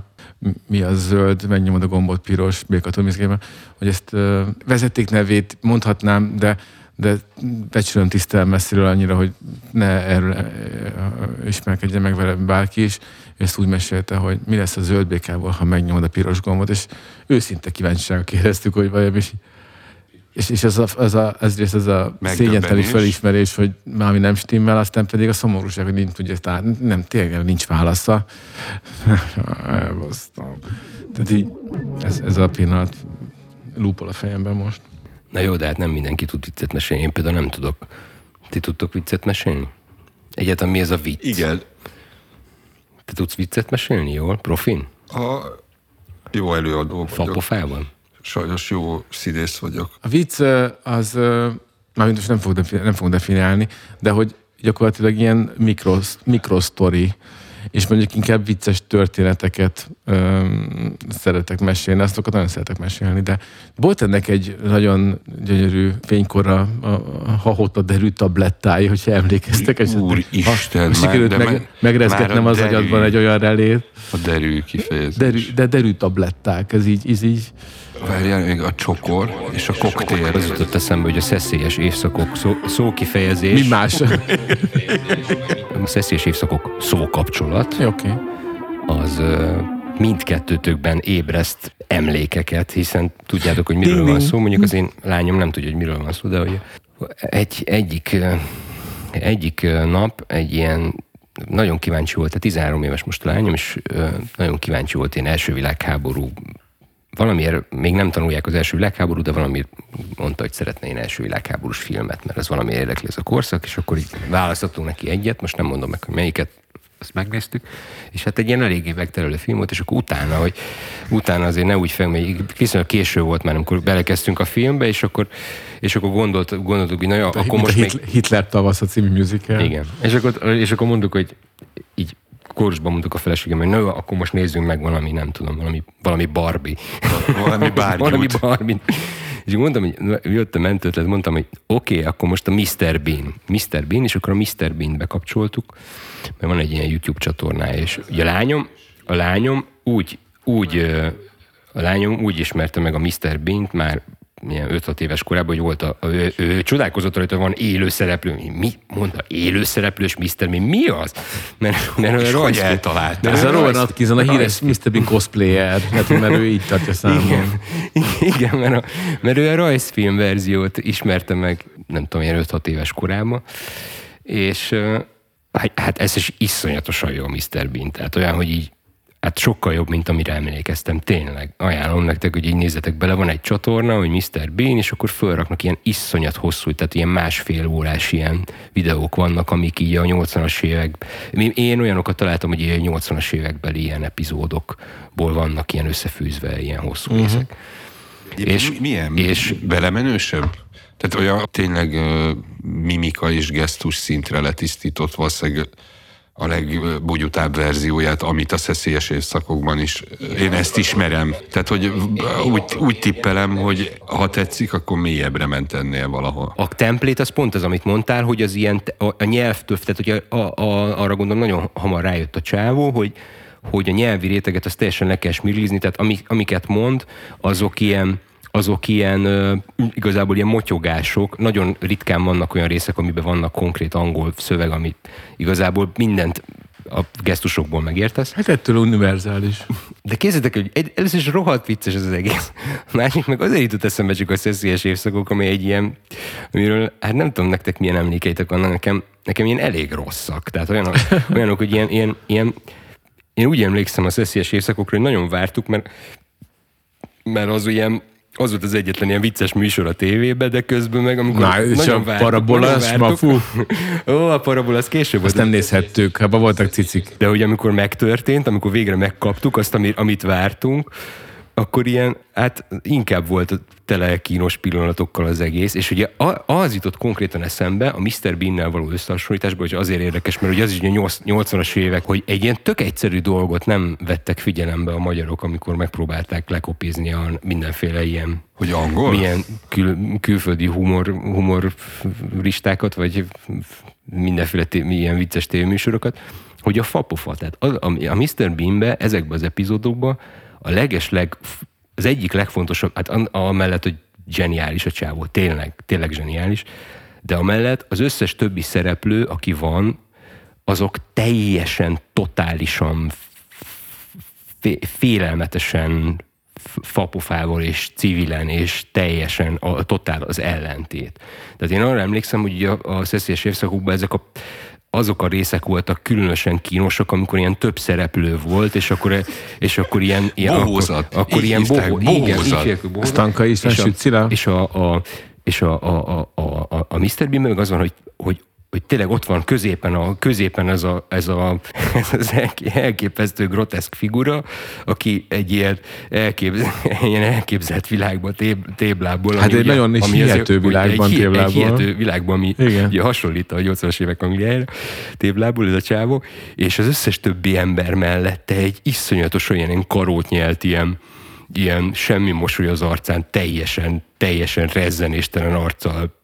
B: mi az zöld, megnyomod a gombot piros, békatomiszgében, hogy ezt uh, vezeték nevét mondhatnám, de de becsülöm tisztelem messziről annyira, hogy ne erről uh, ismerkedjen meg vele bárki is. Ezt úgy mesélte, hogy mi lesz a zöld békával, ha megnyomod a piros gombot, és őszinte kíváncsisággal kérdeztük, hogy vajon is és, és ez a, az a, ezért ez a szégyenteli felismerés, hogy valami nem stimmel, aztán pedig a szomorúság, hogy nem tudja, tehát nem, tényleg nincs válasza. Elbasztam. Tehát így, ez, ez a pillanat lúpol a fejemben most.
C: Na jó, de hát nem mindenki tud viccet mesélni, én például nem tudok. Ti tudtok viccet mesélni? Egyáltalán mi ez a vicc?
A: Igen.
C: Te tudsz viccet mesélni, jól? Profin?
A: A jó előadó vagyok.
C: Fapofában?
A: Sajnos jó színész vagyok.
B: A vicc az, mármint most nem fogok definiálni, de hogy gyakorlatilag ilyen mikrosz, mikrosztori, és mondjuk inkább vicces történeteket öm, szeretek mesélni, azokat nagyon szeretek mesélni, de volt ennek egy nagyon gyönyörű fénykorra a, a hahota derű tablettája, hogyha emlékeztek. esetleg.
A: Úristen,
B: ha, sikerült
A: már-
B: meg,
A: meg-
B: megrezgetnem
A: már
B: az
A: derű-
B: agyadban egy olyan relét.
A: A derű kifejezés.
B: Derű, de derű tabletták, ez így, ez így
A: Várjál, még a csokor és a koktél.
C: Az jutott eszembe, hogy a szeszélyes évszakok szó, szókifejezés,
B: mi más.
C: a szeszélyes évszakok szókapcsolat,
B: Oké. Okay.
C: az mindkettőtökben ébreszt emlékeket, hiszen tudjátok, hogy miről van szó. Mondjuk az én lányom nem tudja, hogy miről van szó, de hogy egy, egyik, egyik nap egy ilyen nagyon kíváncsi volt, tehát 13 éves most a lányom, és nagyon kíváncsi volt ilyen első világháború valamiért még nem tanulják az első világháború, de valamiért mondta, hogy szeretne én első világháborús filmet, mert ez valami érdekli ez a korszak, és akkor így választottunk neki egyet, most nem mondom meg, hogy melyiket, azt megnéztük, és hát egy ilyen eléggé megterelő film volt, és akkor utána, hogy utána azért ne úgy fel, mert viszonylag késő volt már, amikor belekezdtünk a filmbe, és akkor, és akkor gondolt, gondoltuk, hogy na jó, akkor most
B: a
C: még...
B: Hitler, Hitler tavasz a című musical.
C: Igen. És akkor, és akkor mondtuk, hogy így kórusban mondtuk a feleségem, hogy jó, akkor most nézzünk meg valami, nem tudom, valami, valami Barbie.
A: Valami bárgyút.
C: valami Barbie. És mondtam, hogy jött a mentőtlet, mondtam, hogy oké, okay, akkor most a Mr. Bean. Mr. Bean, és akkor a Mr. Bean bekapcsoltuk, mert van egy ilyen YouTube csatornája, és ugye a lányom, a lányom úgy, úgy, a lányom úgy ismerte meg a Mr. Bean-t már ilyen 5-6 éves korában, hogy volt a, a, ő, ő, csodálkozott rajta, van élő szereplő. Mi? Mondta, élő szereplős Mr. Bean, mi az? Mert, mert
A: És hogy
C: mert
B: Ez a Rowan Atkinson, a híres Mr. Bean cosplayer, hát, mert ő így tartja számon.
C: igen, igen mert, a, mert ő a rajzfilm verziót ismerte meg, nem tudom, ilyen 5-6 éves korában, és hát- hát ez is iszonyatosan jó a Mr. Bean, tehát olyan, hogy így Hát sokkal jobb, mint amire emlékeztem, tényleg. Ajánlom nektek, hogy így nézzetek bele, van egy csatorna, hogy Mr. Bean, és akkor fölraknak ilyen iszonyat hosszú, tehát ilyen másfél órás ilyen videók vannak, amik így a 80-as évek, én olyanokat találtam, hogy ilyen 80-as évekbeli ilyen epizódokból vannak ilyen összefűzve ilyen hosszú uh-huh. részek.
A: És milyen?
C: és-
A: belemenősebb? Tehát olyan tényleg ö, mimika és gesztus szintre letisztított valószínűleg a legbugyutább verzióját, amit a szeszélyes évszakokban is. Én ezt ismerem. Tehát, hogy úgy, úgy tippelem, hogy ha tetszik, akkor mélyebbre ment ennél valahol.
C: A templét az pont az, amit mondtál, hogy az ilyen, a, a nyelvtől, tehát hogy a, a, arra gondolom nagyon hamar rájött a csávó, hogy, hogy a nyelvi réteget azt teljesen le kell smirizni, tehát ami, amiket mond, azok ilyen, azok ilyen igazából ilyen motyogások, nagyon ritkán vannak olyan részek, amiben vannak konkrét angol szöveg, amit igazából mindent a gesztusokból megértesz.
B: Hát ettől univerzális.
C: De képzeljétek, hogy egy, először is rohadt vicces ez az egész. A másik meg azért jutott eszembe csak a szeszélyes évszakok, ami egy ilyen, amiről, hát nem tudom nektek milyen emlékeitek vannak, nekem, nekem ilyen elég rosszak. Tehát olyanok, olyanok hogy ilyen, ilyen, ilyen, én úgy emlékszem a szeszélyes évszakokra, hogy nagyon vártuk, mert, mert az ilyen, az volt az egyetlen ilyen vicces műsor a tévében, de közben meg, amikor
B: Na, és
C: nagyon
B: a
C: vártuk, vártuk.
B: ma fú.
C: Ó, a parabola, az később
B: Azt nem nézhettük, abban voltak cicik.
C: De hogy amikor megtörtént, amikor végre megkaptuk azt, ami- amit vártunk, akkor ilyen, hát inkább volt tele kínos pillanatokkal az egész, és ugye az jutott konkrétan eszembe a Mr. Bean-nel való összehasonlításban, hogy azért érdekes, mert ugye az is ugye 80-as évek, hogy egy ilyen tök egyszerű dolgot nem vettek figyelembe a magyarok, amikor megpróbálták lekopizni a mindenféle ilyen
A: Hogy angol?
C: milyen kül, külföldi humor, humoristákat, vagy mindenféle té, ilyen vicces tévéműsorokat, hogy a fapofa, tehát a, a, a Mr. Bean-be, ezekben az epizódokban a legesleg, az egyik legfontosabb, hát amellett, hogy zseniális a csávó, tényleg, tényleg zseniális, de amellett az összes többi szereplő, aki van, azok teljesen, totálisan fé- félelmetesen fapofával és civilen, és teljesen a, a totál az ellentét. Tehát én arra emlékszem, hogy a, a szeszélyes évszakokban ezek a azok a részek voltak különösen kínosak, amikor ilyen több szereplő volt, és akkor, és akkor ilyen... ilyen
A: Bohózat.
C: Akkor, akkor ilyen
A: hívták,
C: bohó, igen,
A: bohózat.
C: hogy bohózat.
B: Stanka István
C: És a-? És a, a, és a, a, a, a, a Mr. Bean meg az van, hogy, hogy hogy tényleg ott van középen, a, középen ez, a, ez, a, ez az elképesztő groteszk figura, aki egy ilyen, elkép, ilyen elképzelt világban, téb, téblából.
B: Hát egy nagyon is hihető világban,
C: egy,
B: téblából.
C: Egy hihető világban, ami Igen. ugye hasonlít a 80-as évek Angliájára, téblából ez a csávó, és az összes többi ember mellette egy iszonyatos olyan karót nyelt ilyen, ilyen semmi mosoly az arcán, teljesen, teljesen rezzenéstelen arccal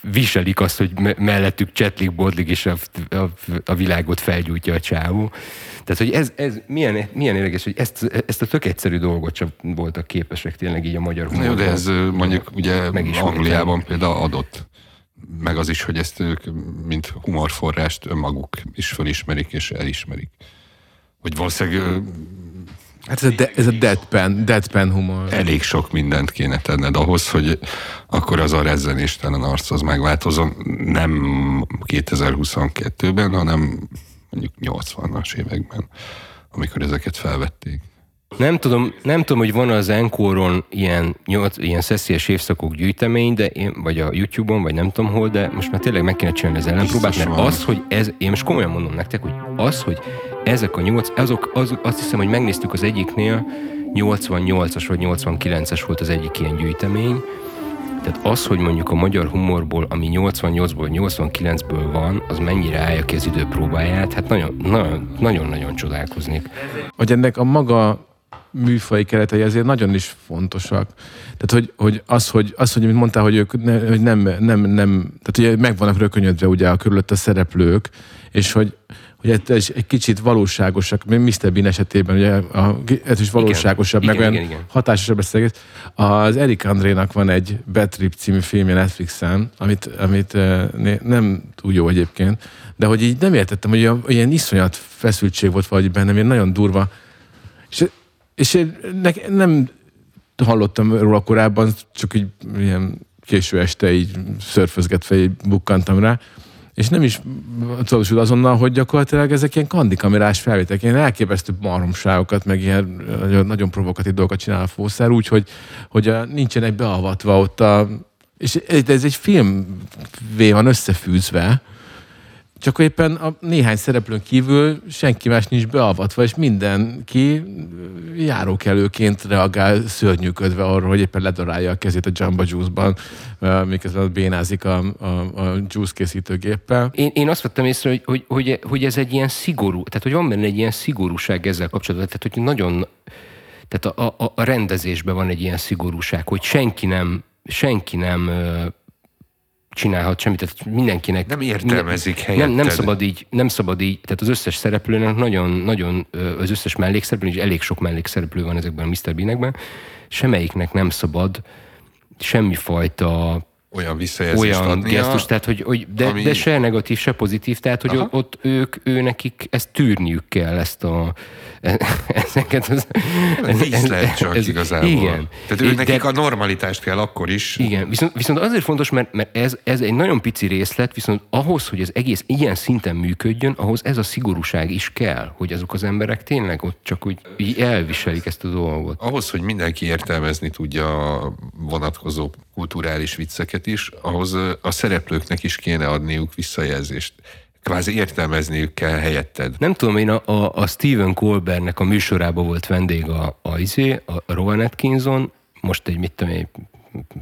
C: viselik azt, hogy mellettük csetlik, bodlik, és a, a, a világot felgyújtja a csávó. Tehát, hogy ez, ez milyen, milyen érdekes, hogy ezt, ezt a tök egyszerű dolgot csak voltak képesek tényleg így a magyar
A: humorban. de ez mondjuk ugye Angliában például adott meg az is, hogy ezt ők, mint humorforrást önmaguk is fölismerik és elismerik. Hogy valószínűleg
B: Hát ez a, de, ez a deadpan, deadpan humor.
A: Elég sok mindent kéne tenned ahhoz, hogy akkor az a rezzenéstelen arc az megváltozon, nem 2022-ben, hanem mondjuk 80-as években, amikor ezeket felvették.
C: Nem tudom, nem tudom, hogy van az Enkoron ilyen, nyolc, ilyen szeszélyes évszakok gyűjtemény, de én, vagy a YouTube-on, vagy nem tudom hol, de most már tényleg meg kéne csinálni az ellenpróbát, mert az, hogy ez, én most komolyan mondom nektek, hogy az, hogy ezek a nyolc, azok, az, azt hiszem, hogy megnéztük az egyiknél, 88-as vagy 89-es volt az egyik ilyen gyűjtemény, tehát az, hogy mondjuk a magyar humorból, ami 88-ból, 89-ből van, az mennyire állja ki az idő próbáját, hát nagyon-nagyon csodálkoznék.
B: Hogy ennek a maga műfai keretei azért nagyon is fontosak. Tehát, hogy, hogy az, hogy, az, hogy mint mondtál, hogy ők ne, hogy nem, nem, nem, tehát ugye meg vannak rökönyödve ugye a körülött a szereplők, és hogy, hogy ez egy kicsit valóságosak, Mr. Bean esetében ugye a, ez is valóságosabb, igen, meg igen, olyan igen, igen. hatásosabb beszélget. Az Erik Andrénak van egy Bad Trip című filmje Netflixen, amit, amit nem túl jó egyébként, de hogy így nem értettem, hogy ilyen iszonyat feszültség volt valahogy bennem, ilyen nagyon durva. És, és én ne, nem hallottam róla korábban, csak így ilyen késő este így szörfözgetve így bukkantam rá, és nem is tudod azonnal, hogy gyakorlatilag ezek ilyen kandikamerás felvételek, ilyen elképesztő maromságokat, meg ilyen nagyon, nagyon provokatív dolgokat csinál a fószár, úgy, hogy, nincsenek beavatva ott a... És ez egy film van összefűzve, csak éppen a néhány szereplőn kívül senki más nincs beavatva, és mindenki járókelőként reagál szörnyűködve arra, hogy éppen ledarálja a kezét a Jamba Juice-ban, miközben bénázik a, a, a juice készítőgéppel.
C: Én, én azt vettem észre, hogy, hogy, hogy, hogy ez egy ilyen szigorú, tehát hogy van benne egy ilyen szigorúság ezzel kapcsolatban, tehát hogy nagyon, tehát a, a, a rendezésben van egy ilyen szigorúság, hogy senki nem, senki nem csinálhat semmit, tehát mindenkinek...
A: Nem értelmezik helyetted.
C: Nem, nem, szabad így, nem szabad így, tehát az összes szereplőnek nagyon, nagyon, az összes mellékszereplő, és elég sok mellékszereplő van ezekben a Mr. Bean-ekben, semmelyiknek nem szabad semmifajta
A: olyan visszajelzést
C: olyan
A: adnia,
C: gesztus, tehát hogy, hogy de, ami... de se negatív, se pozitív, tehát hogy Aha. ott ők, ő nekik ezt tűrniük kell, ezt a ezeket az...
A: Ez, ez, lehet csak ez, igazából. Igen. Tehát ő nekik de, a normalitást kell akkor is.
C: Igen, viszont, viszont azért fontos, mert, mert ez, ez egy nagyon pici részlet, viszont ahhoz, hogy ez egész ilyen szinten működjön, ahhoz ez a szigorúság is kell, hogy azok az emberek tényleg ott csak úgy így elviselik ezt a dolgot.
A: Ahhoz, hogy mindenki értelmezni tudja a vonatkozó kulturális vicceket is, ahhoz a szereplőknek is kéne adniuk visszajelzést kvázi értelmezniük kell helyetted.
C: Nem tudom, én a, a, a Stephen Colbertnek a műsorában volt vendég a, a, izé, a Rowan Atkinson, most egy mit tudom, egy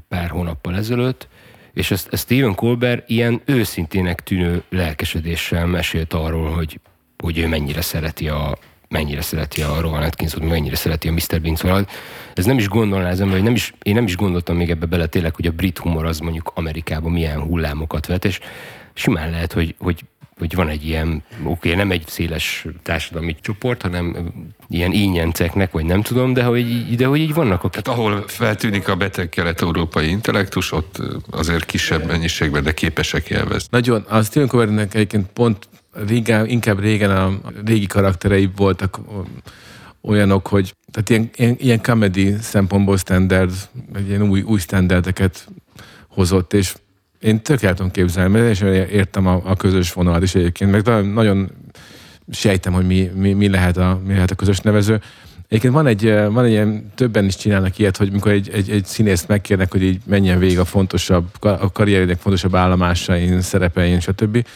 C: pár hónappal ezelőtt, és ezt, ezt Stephen Colbert ilyen őszintének tűnő lelkesedéssel mesélt arról, hogy, hogy ő mennyire szereti a, mennyire szereti a Rowan Atkinson, mennyire szereti a Mr. Bean. Szóval ez nem is gondolná az ember, hogy nem is, én nem is gondoltam még ebbe bele tényleg, hogy a brit humor az mondjuk Amerikában milyen hullámokat vet, és simán lehet, hogy, hogy hogy van egy ilyen, oké, nem egy széles társadalmi csoport, hanem ilyen ínyenceknek, vagy nem tudom, de hogy, de hogy így vannak.
A: Akik... Tehát ahol feltűnik a beteg kelet-európai intellektus, ott azért kisebb mennyiségben, de képesek élvezni.
B: Nagyon, a Stephen Coveynek egyébként pont régen, inkább régen a régi karakterei voltak olyanok, hogy tehát ilyen, ilyen, ilyen comedy szempontból standard, vagy ilyen új, új standardeket hozott, és én tök el tudom képzelni, mert én értem a, a közös vonalat is egyébként, meg nagyon sejtem, hogy mi, mi, mi, lehet a, mi lehet a közös nevező. Egyébként van egy, van egy ilyen, többen is csinálnak ilyet, hogy mikor egy, egy, egy színészt megkérnek, hogy így menjen végig a fontosabb, a karrierének fontosabb állomásain, szerepein, stb.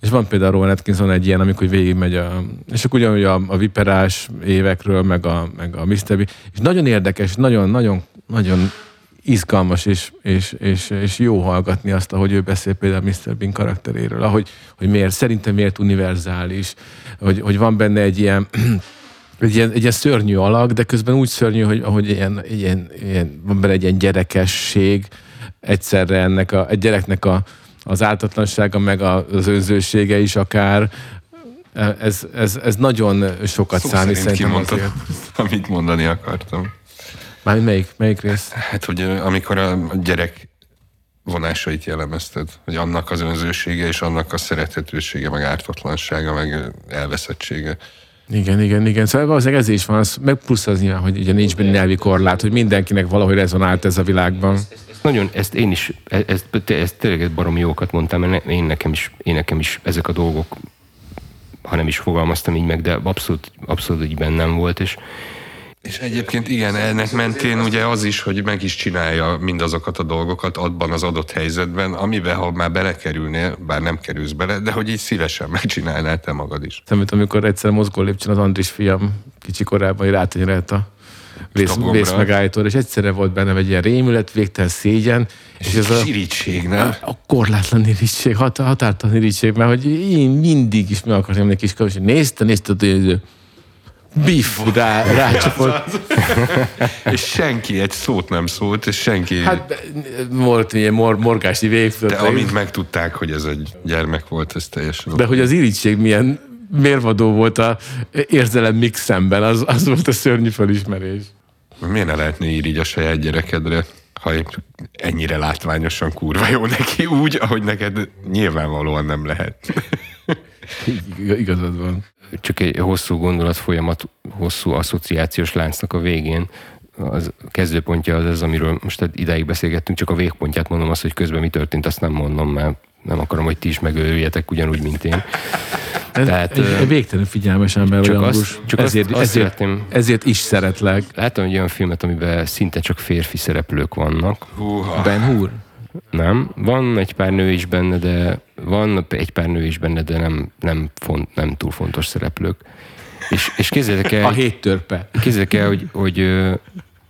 B: És van például Rowan Atkinson egy ilyen, amikor végigmegy a, és akkor ugyanúgy a, a viperás évekről, meg a, meg a Mr. B. És nagyon érdekes, nagyon, nagyon, nagyon izgalmas és, és, és, és jó hallgatni azt, ahogy ő beszél például Mr. Bean karakteréről, ahogy, hogy miért, szerintem miért univerzális, hogy, hogy van benne egy ilyen egy ilyen, egy ilyen szörnyű alak, de közben úgy szörnyű, hogy ahogy ilyen, ilyen, ilyen, van benne egy ilyen gyerekesség, egyszerre ennek a, egy gyereknek a, az ártatlansága, meg az önzősége is akár, ez, ez, ez nagyon sokat
A: Szó
B: számít
A: szerint
B: szerintem
A: kimondtad,
B: azért.
A: amit mondani akartam.
B: Már melyik, melyik rész?
A: Hát, hogy amikor a gyerek vonásait jellemezted, hogy annak az önzősége és annak a szerethetősége, meg ártatlansága, meg elveszettsége.
B: Igen, igen, igen. Szóval valószínűleg ez is van, az, meg plusz az nyilván, hogy ugye nincs benne nyelvi korlát, hogy mindenkinek valahogy rezonált ez a világban.
C: Nagyon, ezt én is, e- ezt, ezt, ezt tényleg baromi jókat mondtam, mert én nekem, is, én nekem is ezek a dolgok, ha nem is fogalmaztam így meg, de abszolút, abszolút így bennem volt, és
A: És egyébként igen, ennek mentén ugye az is, hogy meg is csinálja mindazokat a dolgokat abban az adott helyzetben, amiben ha már belekerülnél, bár nem kerülsz bele, de hogy így szívesen megcsinálnál te magad is.
B: Szemült, amikor egyszer mozgó lépcsőn az Andris fiam kicsi korában, hogy rátenyerelt a vész,
A: Stop-gombra.
B: vészmegállítóra, és egyszerre volt benne egy ilyen rémület, végtelen szégyen, és ez a,
A: Sirigység, nem?
B: a korlátlan irítség, hat, határtalan irítség, mert hogy én mindig is meg akartam egy kis kis nézte, nézte, hogy biff rá, rácsapott.
A: És senki egy szót nem szólt, és senki...
B: Hát volt ilyen mor, morgási
A: de
B: végzet.
A: amint megtudták, hogy ez egy gyermek volt, ez teljesen...
B: De hogy az irítség milyen mérvadó volt a érzelem mixemben, az, az volt a szörnyű felismerés.
A: Miért ne lehetne így a saját gyerekedre, ha épp ennyire látványosan kurva jó neki úgy, ahogy neked nyilvánvalóan nem lehet.
B: Ig- Igazad van.
C: csak egy hosszú gondolat folyamat, hosszú asszociációs láncnak a végén az kezdőpontja az ez, amiről most idáig beszélgettünk, csak a végpontját mondom azt, hogy közben mi történt, azt nem mondom, mert nem akarom, hogy ti is megöljetek ugyanúgy, mint én. Tehát,
B: egy, egy végtelen figyelmes ember
C: csak
B: vagy,
C: azt-
B: Ambrus.
C: csak azt-
B: ezért,
C: azt
B: ezért,
C: szeretném-
B: ezért is szeretlek.
C: Láttam egy olyan filmet, amiben szinte csak férfi szereplők vannak.
A: Húha.
B: Ben Hur.
C: Nem, van egy pár nő is benne, de van egy pár nő is benne, de nem, nem, font, nem túl fontos szereplők. És, és képzeljétek el,
B: A hét törpe.
C: képzeljétek el, hogy, hogy ö,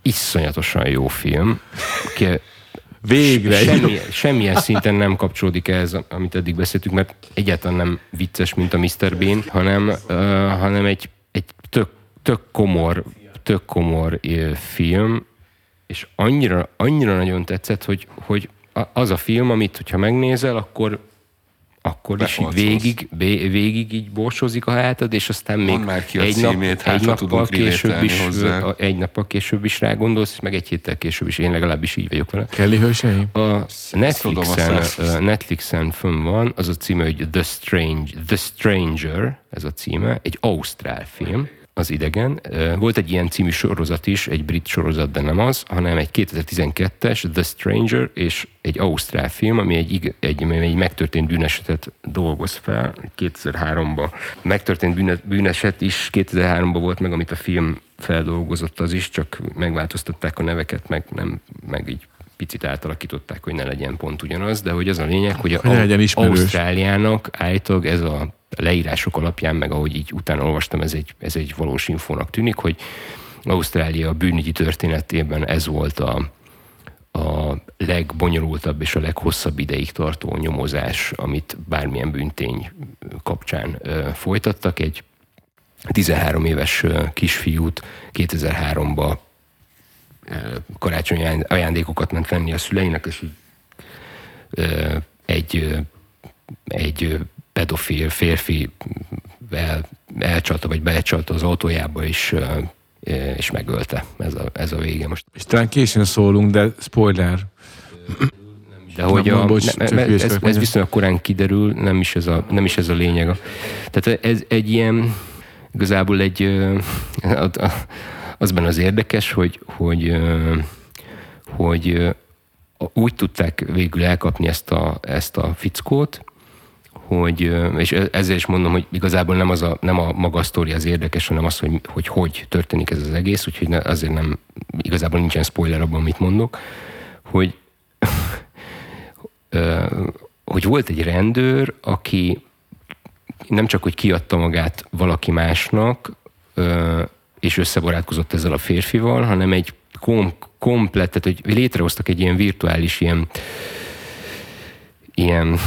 C: iszonyatosan jó film. Ke-
B: Végre.
C: Semmi, semmilyen szinten nem kapcsolódik ehhez, amit eddig beszéltünk, mert egyáltalán nem vicces, mint a Mr. Bean, hanem, uh, hanem egy, egy tök, tök komor, tök komor film, és annyira, annyira nagyon tetszett, hogy, hogy az a film, amit hogyha megnézel, akkor akkor is így végig, végig így borsozik a hátad, és aztán még
A: már ki a
C: egy,
A: címét, hát
C: egy
A: ha
C: nappal később is,
A: hozzá.
C: a- egy nappal később is rá gondolsz, meg egy héttel később is. Én legalábbis így vagyok vele.
B: Kelly hőseim?
C: A Netflixen, Netflixen fönn van, az a címe, hogy The Strange, The Stranger, ez a címe, egy ausztrál film, az idegen. Volt egy ilyen című sorozat is, egy brit sorozat, de nem az, hanem egy 2012-es The Stranger, és egy ausztrál film, ami egy, egy, egy megtörtént bűnesetet dolgoz fel 2003-ban. Megtörtént bűne, bűneset is 2003-ban volt meg, amit a film feldolgozott az is, csak megváltoztatták a neveket, meg, nem, meg így picit átalakították, hogy ne legyen pont ugyanaz, de hogy az a lényeg, hogy a
B: Hogy.
C: Ausztráliának állítólag ez a leírások alapján, meg ahogy így utána olvastam, ez egy, ez egy valós infónak tűnik, hogy Ausztrália bűnügyi történetében ez volt a, a legbonyolultabb és a leghosszabb ideig tartó nyomozás, amit bármilyen bűntény kapcsán folytattak. Egy 13 éves kisfiút 2003-ba karácsonyi ajánd- ajándékokat ment venni a szüleinek, és egy, egy pedofil férfi el, elcsalta, vagy belecsalta az autójába, és, ö, és megölte. Ez a, ez a vége most.
B: És talán későn szólunk, de spoiler.
C: De hogy
B: Nem,
C: a,
B: bocs,
C: ne, ne, ez, ez viszonylag korán kiderül, nem is ez a, nem is ez a lényeg. Tehát ez egy ilyen, igazából egy, ö, az érdekes, hogy, hogy, hogy úgy tudták végül elkapni ezt a, ezt a fickót, hogy, és e, ezzel is mondom, hogy igazából nem, az a, nem a maga a sztori az érdekes, hanem az, hogy, hogy hogy történik ez az egész, úgyhogy ne, azért nem, igazából nincsen spoiler abban, amit mondok, hogy hogy volt egy rendőr, aki nem csak, hogy kiadta magát valaki másnak, és összebarátkozott ezzel a férfival, hanem egy kom- komplet, hogy létrehoztak egy ilyen virtuális ilyen, ilyen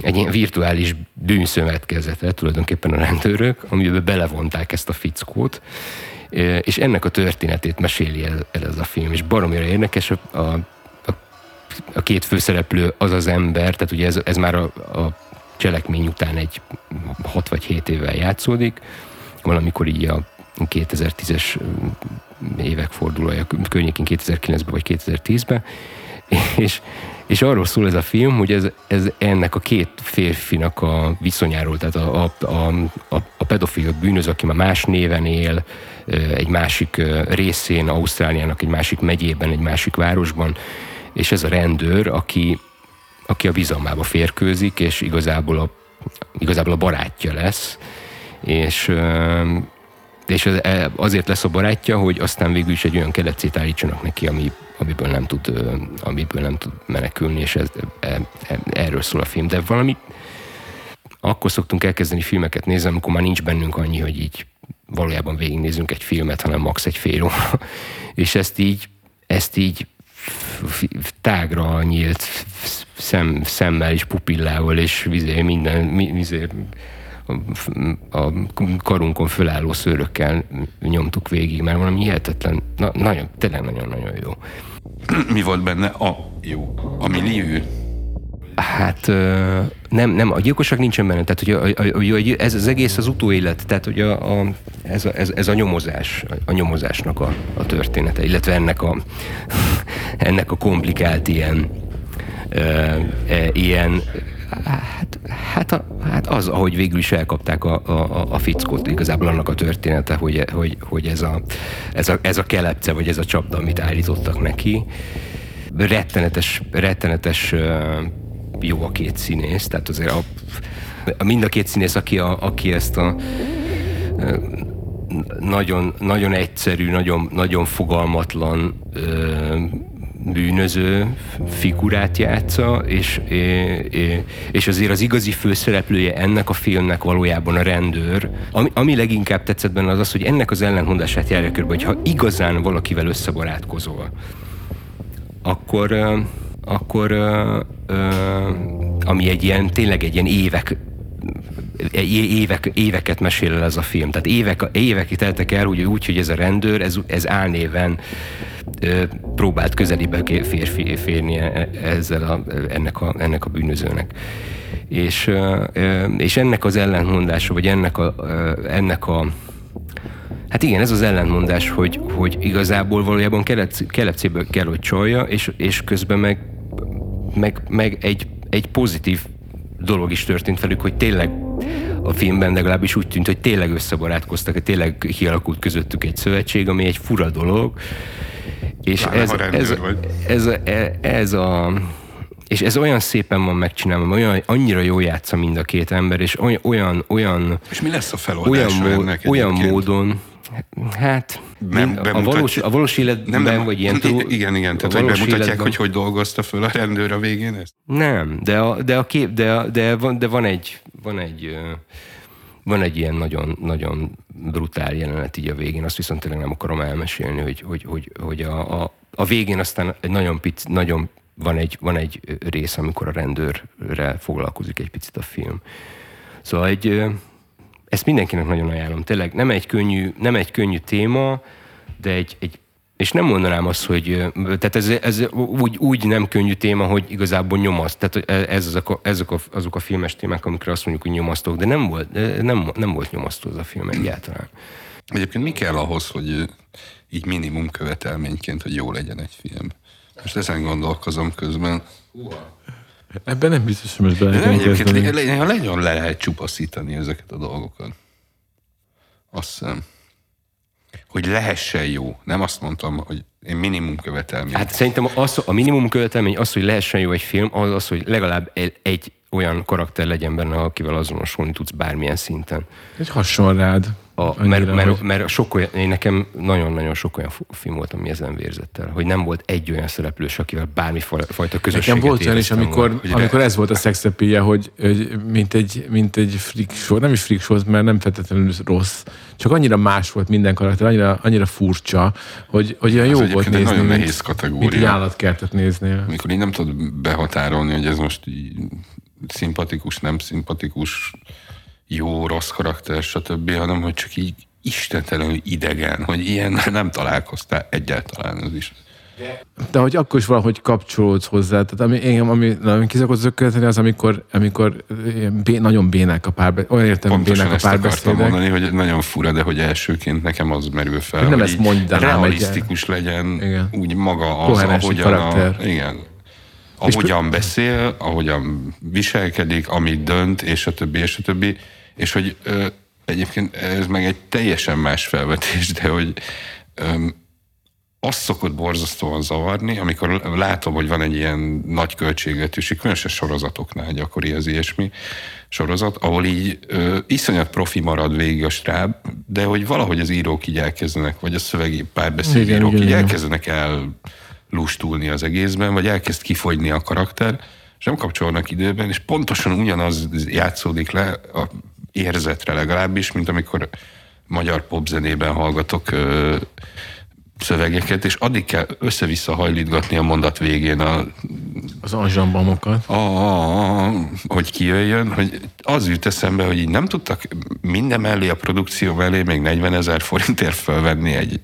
C: egy ilyen virtuális bűnszövetkezetet tulajdonképpen a rendőrök, amiben belevonták ezt a fickót, és ennek a történetét meséli el, el ez a film, és baromira érdekes, a, a, a két főszereplő az az ember, tehát ugye ez, ez már a, a cselekmény után egy 6 vagy 7 évvel játszódik, valamikor így a 2010-es évek fordulója, környékén 2009-ben vagy 2010-ben, és, és arról szól ez a film, hogy ez, ez ennek a két férfinak a viszonyáról, tehát a, a, a, a, pedofil bűnöz, aki már más néven él, egy másik részén, Ausztráliának egy másik megyében, egy másik városban, és ez a rendőr, aki, aki a bizalmába férkőzik, és igazából a, igazából a barátja lesz, és és e, azért lesz a barátja, hogy aztán végül is egy olyan keletcét állítsanak neki, ami, amiből, nem tud, amiből nem tud menekülni, és ez, e, e, erről szól a film. De valami akkor szoktunk elkezdeni filmeket nézni, amikor már nincs bennünk annyi, hogy így valójában végignézünk egy filmet, hanem max egy fél óra. És ezt így, ezt így tágra nyílt szem, szemmel és pupillával, és vizé, minden, vizé, a karunkon fölálló szőrökkel nyomtuk végig, mert valami hihetetlen, na, nagyon, tényleg nagyon-nagyon jó.
A: Mi volt benne a jó? A millió?
C: Hát nem, nem, a gyilkosság nincsen benne, tehát hogy a, a, a, ez az egész az utóélet, tehát hogy a, a, ez, a, ez, ez a nyomozás, a nyomozásnak a, a története, illetve ennek a, ennek a komplikált ilyen, e, e, ilyen Hát, hát, a, hát az, ahogy végül is elkapták a, a, a fickót, igazából annak a története, hogy, hogy, hogy ez, a, ez, a, ez a kelepce, vagy ez a csapda, amit állítottak neki, rettenetes, rettenetes jó a két színész, tehát azért a, a mind a két színész, aki, a, aki ezt a nagyon, nagyon egyszerű, nagyon, nagyon fogalmatlan bűnöző figurát játsza, és, és azért az igazi főszereplője ennek a filmnek valójában a rendőr. Ami, ami leginkább tetszett benne az az, hogy ennek az ellentmondását járja körbe, hogy ha igazán valakivel összebarátkozol, akkor, akkor ami egy ilyen, tényleg egy ilyen évek évek, éveket mesél el ez a film. Tehát évek, évek teltek el úgy, úgy, hogy ez a rendőr, ez, ez álnéven próbált közelébe férfi férni e, ezzel a, ennek, a, ennek a bűnözőnek. És, és ennek az ellentmondása, vagy ennek a, ennek a Hát igen, ez az ellentmondás, hogy, hogy igazából valójában kelepcéből kell, hogy csalja, és, és közben meg, meg, meg egy, egy pozitív dolog is történt velük, hogy tényleg a filmben legalábbis úgy tűnt, hogy tényleg összebarátkoztak, hogy tényleg kialakult közöttük egy szövetség, ami egy fura dolog, és ez, ez, ez, ez, ez a és ez olyan szépen van megcsinálva, olyan, annyira jó játsza mind a két ember, és olyan, olyan,
A: És mi lesz a feloldás olyan, mód,
C: olyan módon, hát nem, a, valós, a valós életben, nem, nem, vagy ilyen túl,
A: Igen, igen, tehát hogy bemutatják, életben, hogy hogy dolgozta föl a rendőr a végén ezt?
C: Nem, de a, de a kép, de, a, de, van, de van egy, van egy van egy ilyen nagyon, nagyon brutál jelenet így a végén, azt viszont tényleg nem akarom elmesélni, hogy, hogy, hogy, hogy a, a, a végén aztán egy nagyon, pic, nagyon van, egy, van egy rész, amikor a rendőrre foglalkozik egy picit a film. Szóval egy, ezt mindenkinek nagyon ajánlom. Tényleg nem egy könnyű, nem egy könnyű téma, de egy, egy és nem mondanám azt, hogy tehát ez, ez úgy, úgy nem könnyű téma, hogy igazából nyomaszt. Tehát ez azok a, ezek a, azok a filmes témák, amikre azt mondjuk, hogy nyomasztók, de nem volt, nem, nem volt nyomasztó az a film egyáltalán.
A: Egyébként mi kell ahhoz, hogy így minimum követelményként, hogy jó legyen egy film? Most ezen gondolkozom közben.
B: Ebben nem biztos, hogy most
A: bele Egyébként legyen le lehet csupaszítani ezeket a dolgokat. Azt hiszem. Hogy lehessen jó. Nem azt mondtam, hogy én minimum követelmény.
C: Hát szerintem az, a minimum követelmény az, hogy lehessen jó egy film, az az, hogy legalább egy olyan karakter legyen benne, akivel azonosulni tudsz bármilyen szinten.
B: Egy hasonl rád.
C: A,
B: Annyira,
C: mert, mert,
B: hogy-
C: mert sok olyan, én nekem nagyon-nagyon sok olyan film volt, ami ezen vérzett el, hogy nem volt egy olyan szereplős, akivel bármi fa- fajta közösséget
B: Nekem volt olyan is, amikor,
C: volna.
B: Amikor ez volt a szexepéje, hogy, hogy mint, egy, mint egy freak show, nem is freak show, mert nem feltétlenül rossz, csak annyira más volt minden karakter, annyira, annyira furcsa, hogy, hogy olyan jó
A: Ez
B: volt nézni,
A: nagyon
B: mint,
A: nehéz
B: mint egy
A: kategória.
B: állatkertet néznél.
A: Amikor így nem tudod behatárolni, hogy ez most így szimpatikus, nem szimpatikus, jó, rossz karakter, stb., hanem hogy csak így istentelenül idegen, hogy ilyen nem találkoztál egyáltalán az is.
B: De hogy akkor is valahogy kapcsolódsz hozzá. Tehát ami, engem, ami, ami kiszokott zökkenteni, az amikor, amikor ilyen bé, nagyon bénák a párbeszédek, olyan értelemben
A: Pontosan
B: bénák a párbeszédek.
A: mondani, hogy nagyon fura, de hogy elsőként nekem az merül fel,
B: nem
A: hogy
B: ezt mondanám,
A: realisztikus legyen
B: Igen.
A: úgy maga az,
B: Koherens egy
A: ahogyan a,
B: karakter.
A: igen, ahogyan beszél, ahogyan viselkedik, amit dönt, és a többi, és a többi, és hogy ö, egyébként ez meg egy teljesen más felvetés, de hogy ö, azt szokott borzasztóan zavarni, amikor látom, hogy van egy ilyen nagy költségvetősű, különösen sorozatoknál gyakori az ilyesmi sorozat, ahol így ö, iszonyat profi marad végig a stáb, de hogy valahogy az írók így elkezdenek, vagy a szövegi párbeszédírók
B: Igen,
A: így
B: igen.
A: elkezdenek el lustulni az egészben, vagy elkezd kifogyni a karakter, és nem kapcsolnak időben, és pontosan ugyanaz játszódik le a érzetre legalábbis, mint amikor magyar popzenében hallgatok ö, szövegeket, és addig kell össze-vissza hajlítgatni a mondat végén a,
B: Az anzsambamokat.
A: a, a, a, hogy kijöjjön, hogy az jut eszembe, hogy így nem tudtak minden mellé, a produkció mellé még 40 ezer forintért felvenni egy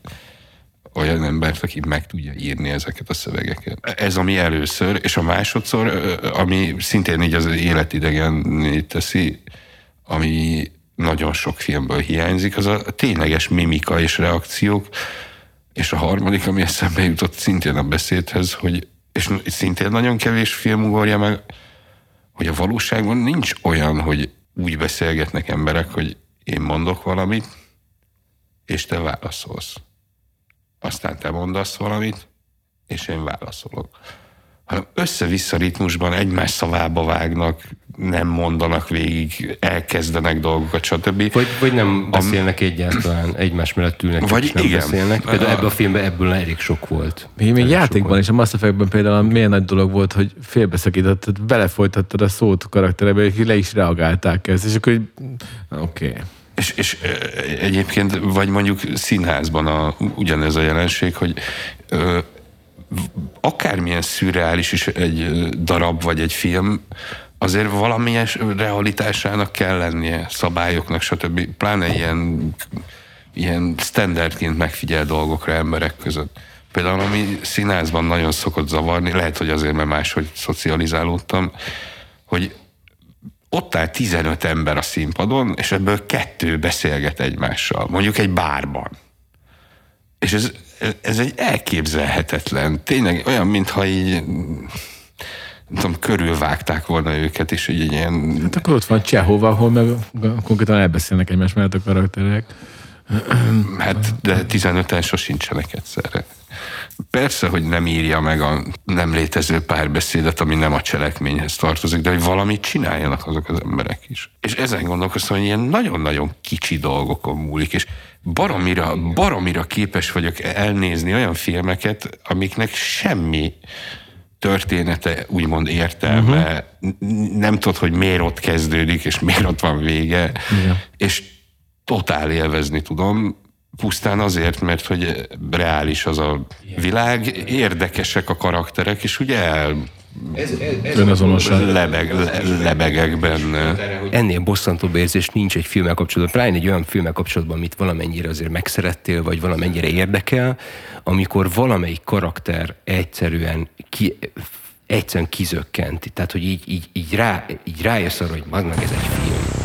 A: olyan embert, aki meg tudja írni ezeket a szövegeket. Ez ami először, és a másodszor, ami szintén így az életidegen teszi, ami nagyon sok filmből hiányzik, az a tényleges mimika és reakciók, és a harmadik, ami eszembe jutott szintén a beszédhez, hogy és szintén nagyon kevés film ugorja meg, hogy a valóságban nincs olyan, hogy úgy beszélgetnek emberek, hogy én mondok valamit, és te válaszolsz. Aztán te mondasz valamit, és én válaszolok. Hanem össze-vissza ritmusban egymás szavába vágnak, nem mondanak végig, elkezdenek dolgokat, stb.
C: Vagy, vagy nem beszélnek egyáltalán, egymás mellett ülnek,
A: Vagy
C: és nem
A: igen.
C: beszélnek. Például
A: A-
C: ebben a filmben ebből elég sok volt.
B: Még, még játékban is, a Mass Effectben például milyen nagy dolog volt, hogy félbeszakítottad, belefolytattad a szót a karakterebe, és le is reagálták ezt, és akkor oké. Okay.
A: És, és egyébként, vagy mondjuk színházban a, ugyanez a jelenség, hogy ö, akármilyen szürreális is egy darab vagy egy film, azért valamilyen realitásának kell lennie, szabályoknak, stb. Pláne ilyen, ilyen standardként megfigyel dolgokra emberek között. Például ami színházban nagyon szokott zavarni, lehet, hogy azért, mert máshogy szocializálódtam, hogy ott áll 15 ember a színpadon, és ebből kettő beszélget egymással, mondjuk egy bárban. És ez, ez egy elképzelhetetlen, tényleg olyan, mintha így nem tudom, körülvágták volna őket, és így egy ilyen
B: Hát akkor ott van Csehova, ahol meg konkrétan elbeszélnek egymás mellett a karakterek.
A: Hát, de 15-en sosincsenek egyszerre. Persze, hogy nem írja meg a nem létező párbeszédet, ami nem a cselekményhez tartozik, de hogy valamit csináljanak azok az emberek is. És ezen gondolkoztam, hogy ilyen nagyon-nagyon kicsi dolgokon múlik, és baromira, baromira képes vagyok elnézni olyan filmeket, amiknek semmi története, úgymond értelme, uh-huh. nem tudod, hogy miért ott kezdődik, és miért ott van vége,
B: Igen.
A: és totál élvezni tudom, pusztán azért, mert hogy reális az a világ, érdekesek a karakterek, és ugye el
B: Önazonosan.
A: lebeg, le, lebegek benne.
C: Ennél bosszantóbb érzés nincs egy filmmel kapcsolatban, pláne egy olyan filmmel kapcsolatban, amit valamennyire azért megszerettél, vagy valamennyire érdekel, amikor valamelyik karakter egyszerűen ki, egyszerűen kizökkent. Tehát, hogy így, így, így, rá, így rájössz arra, hogy magnak ez egy film.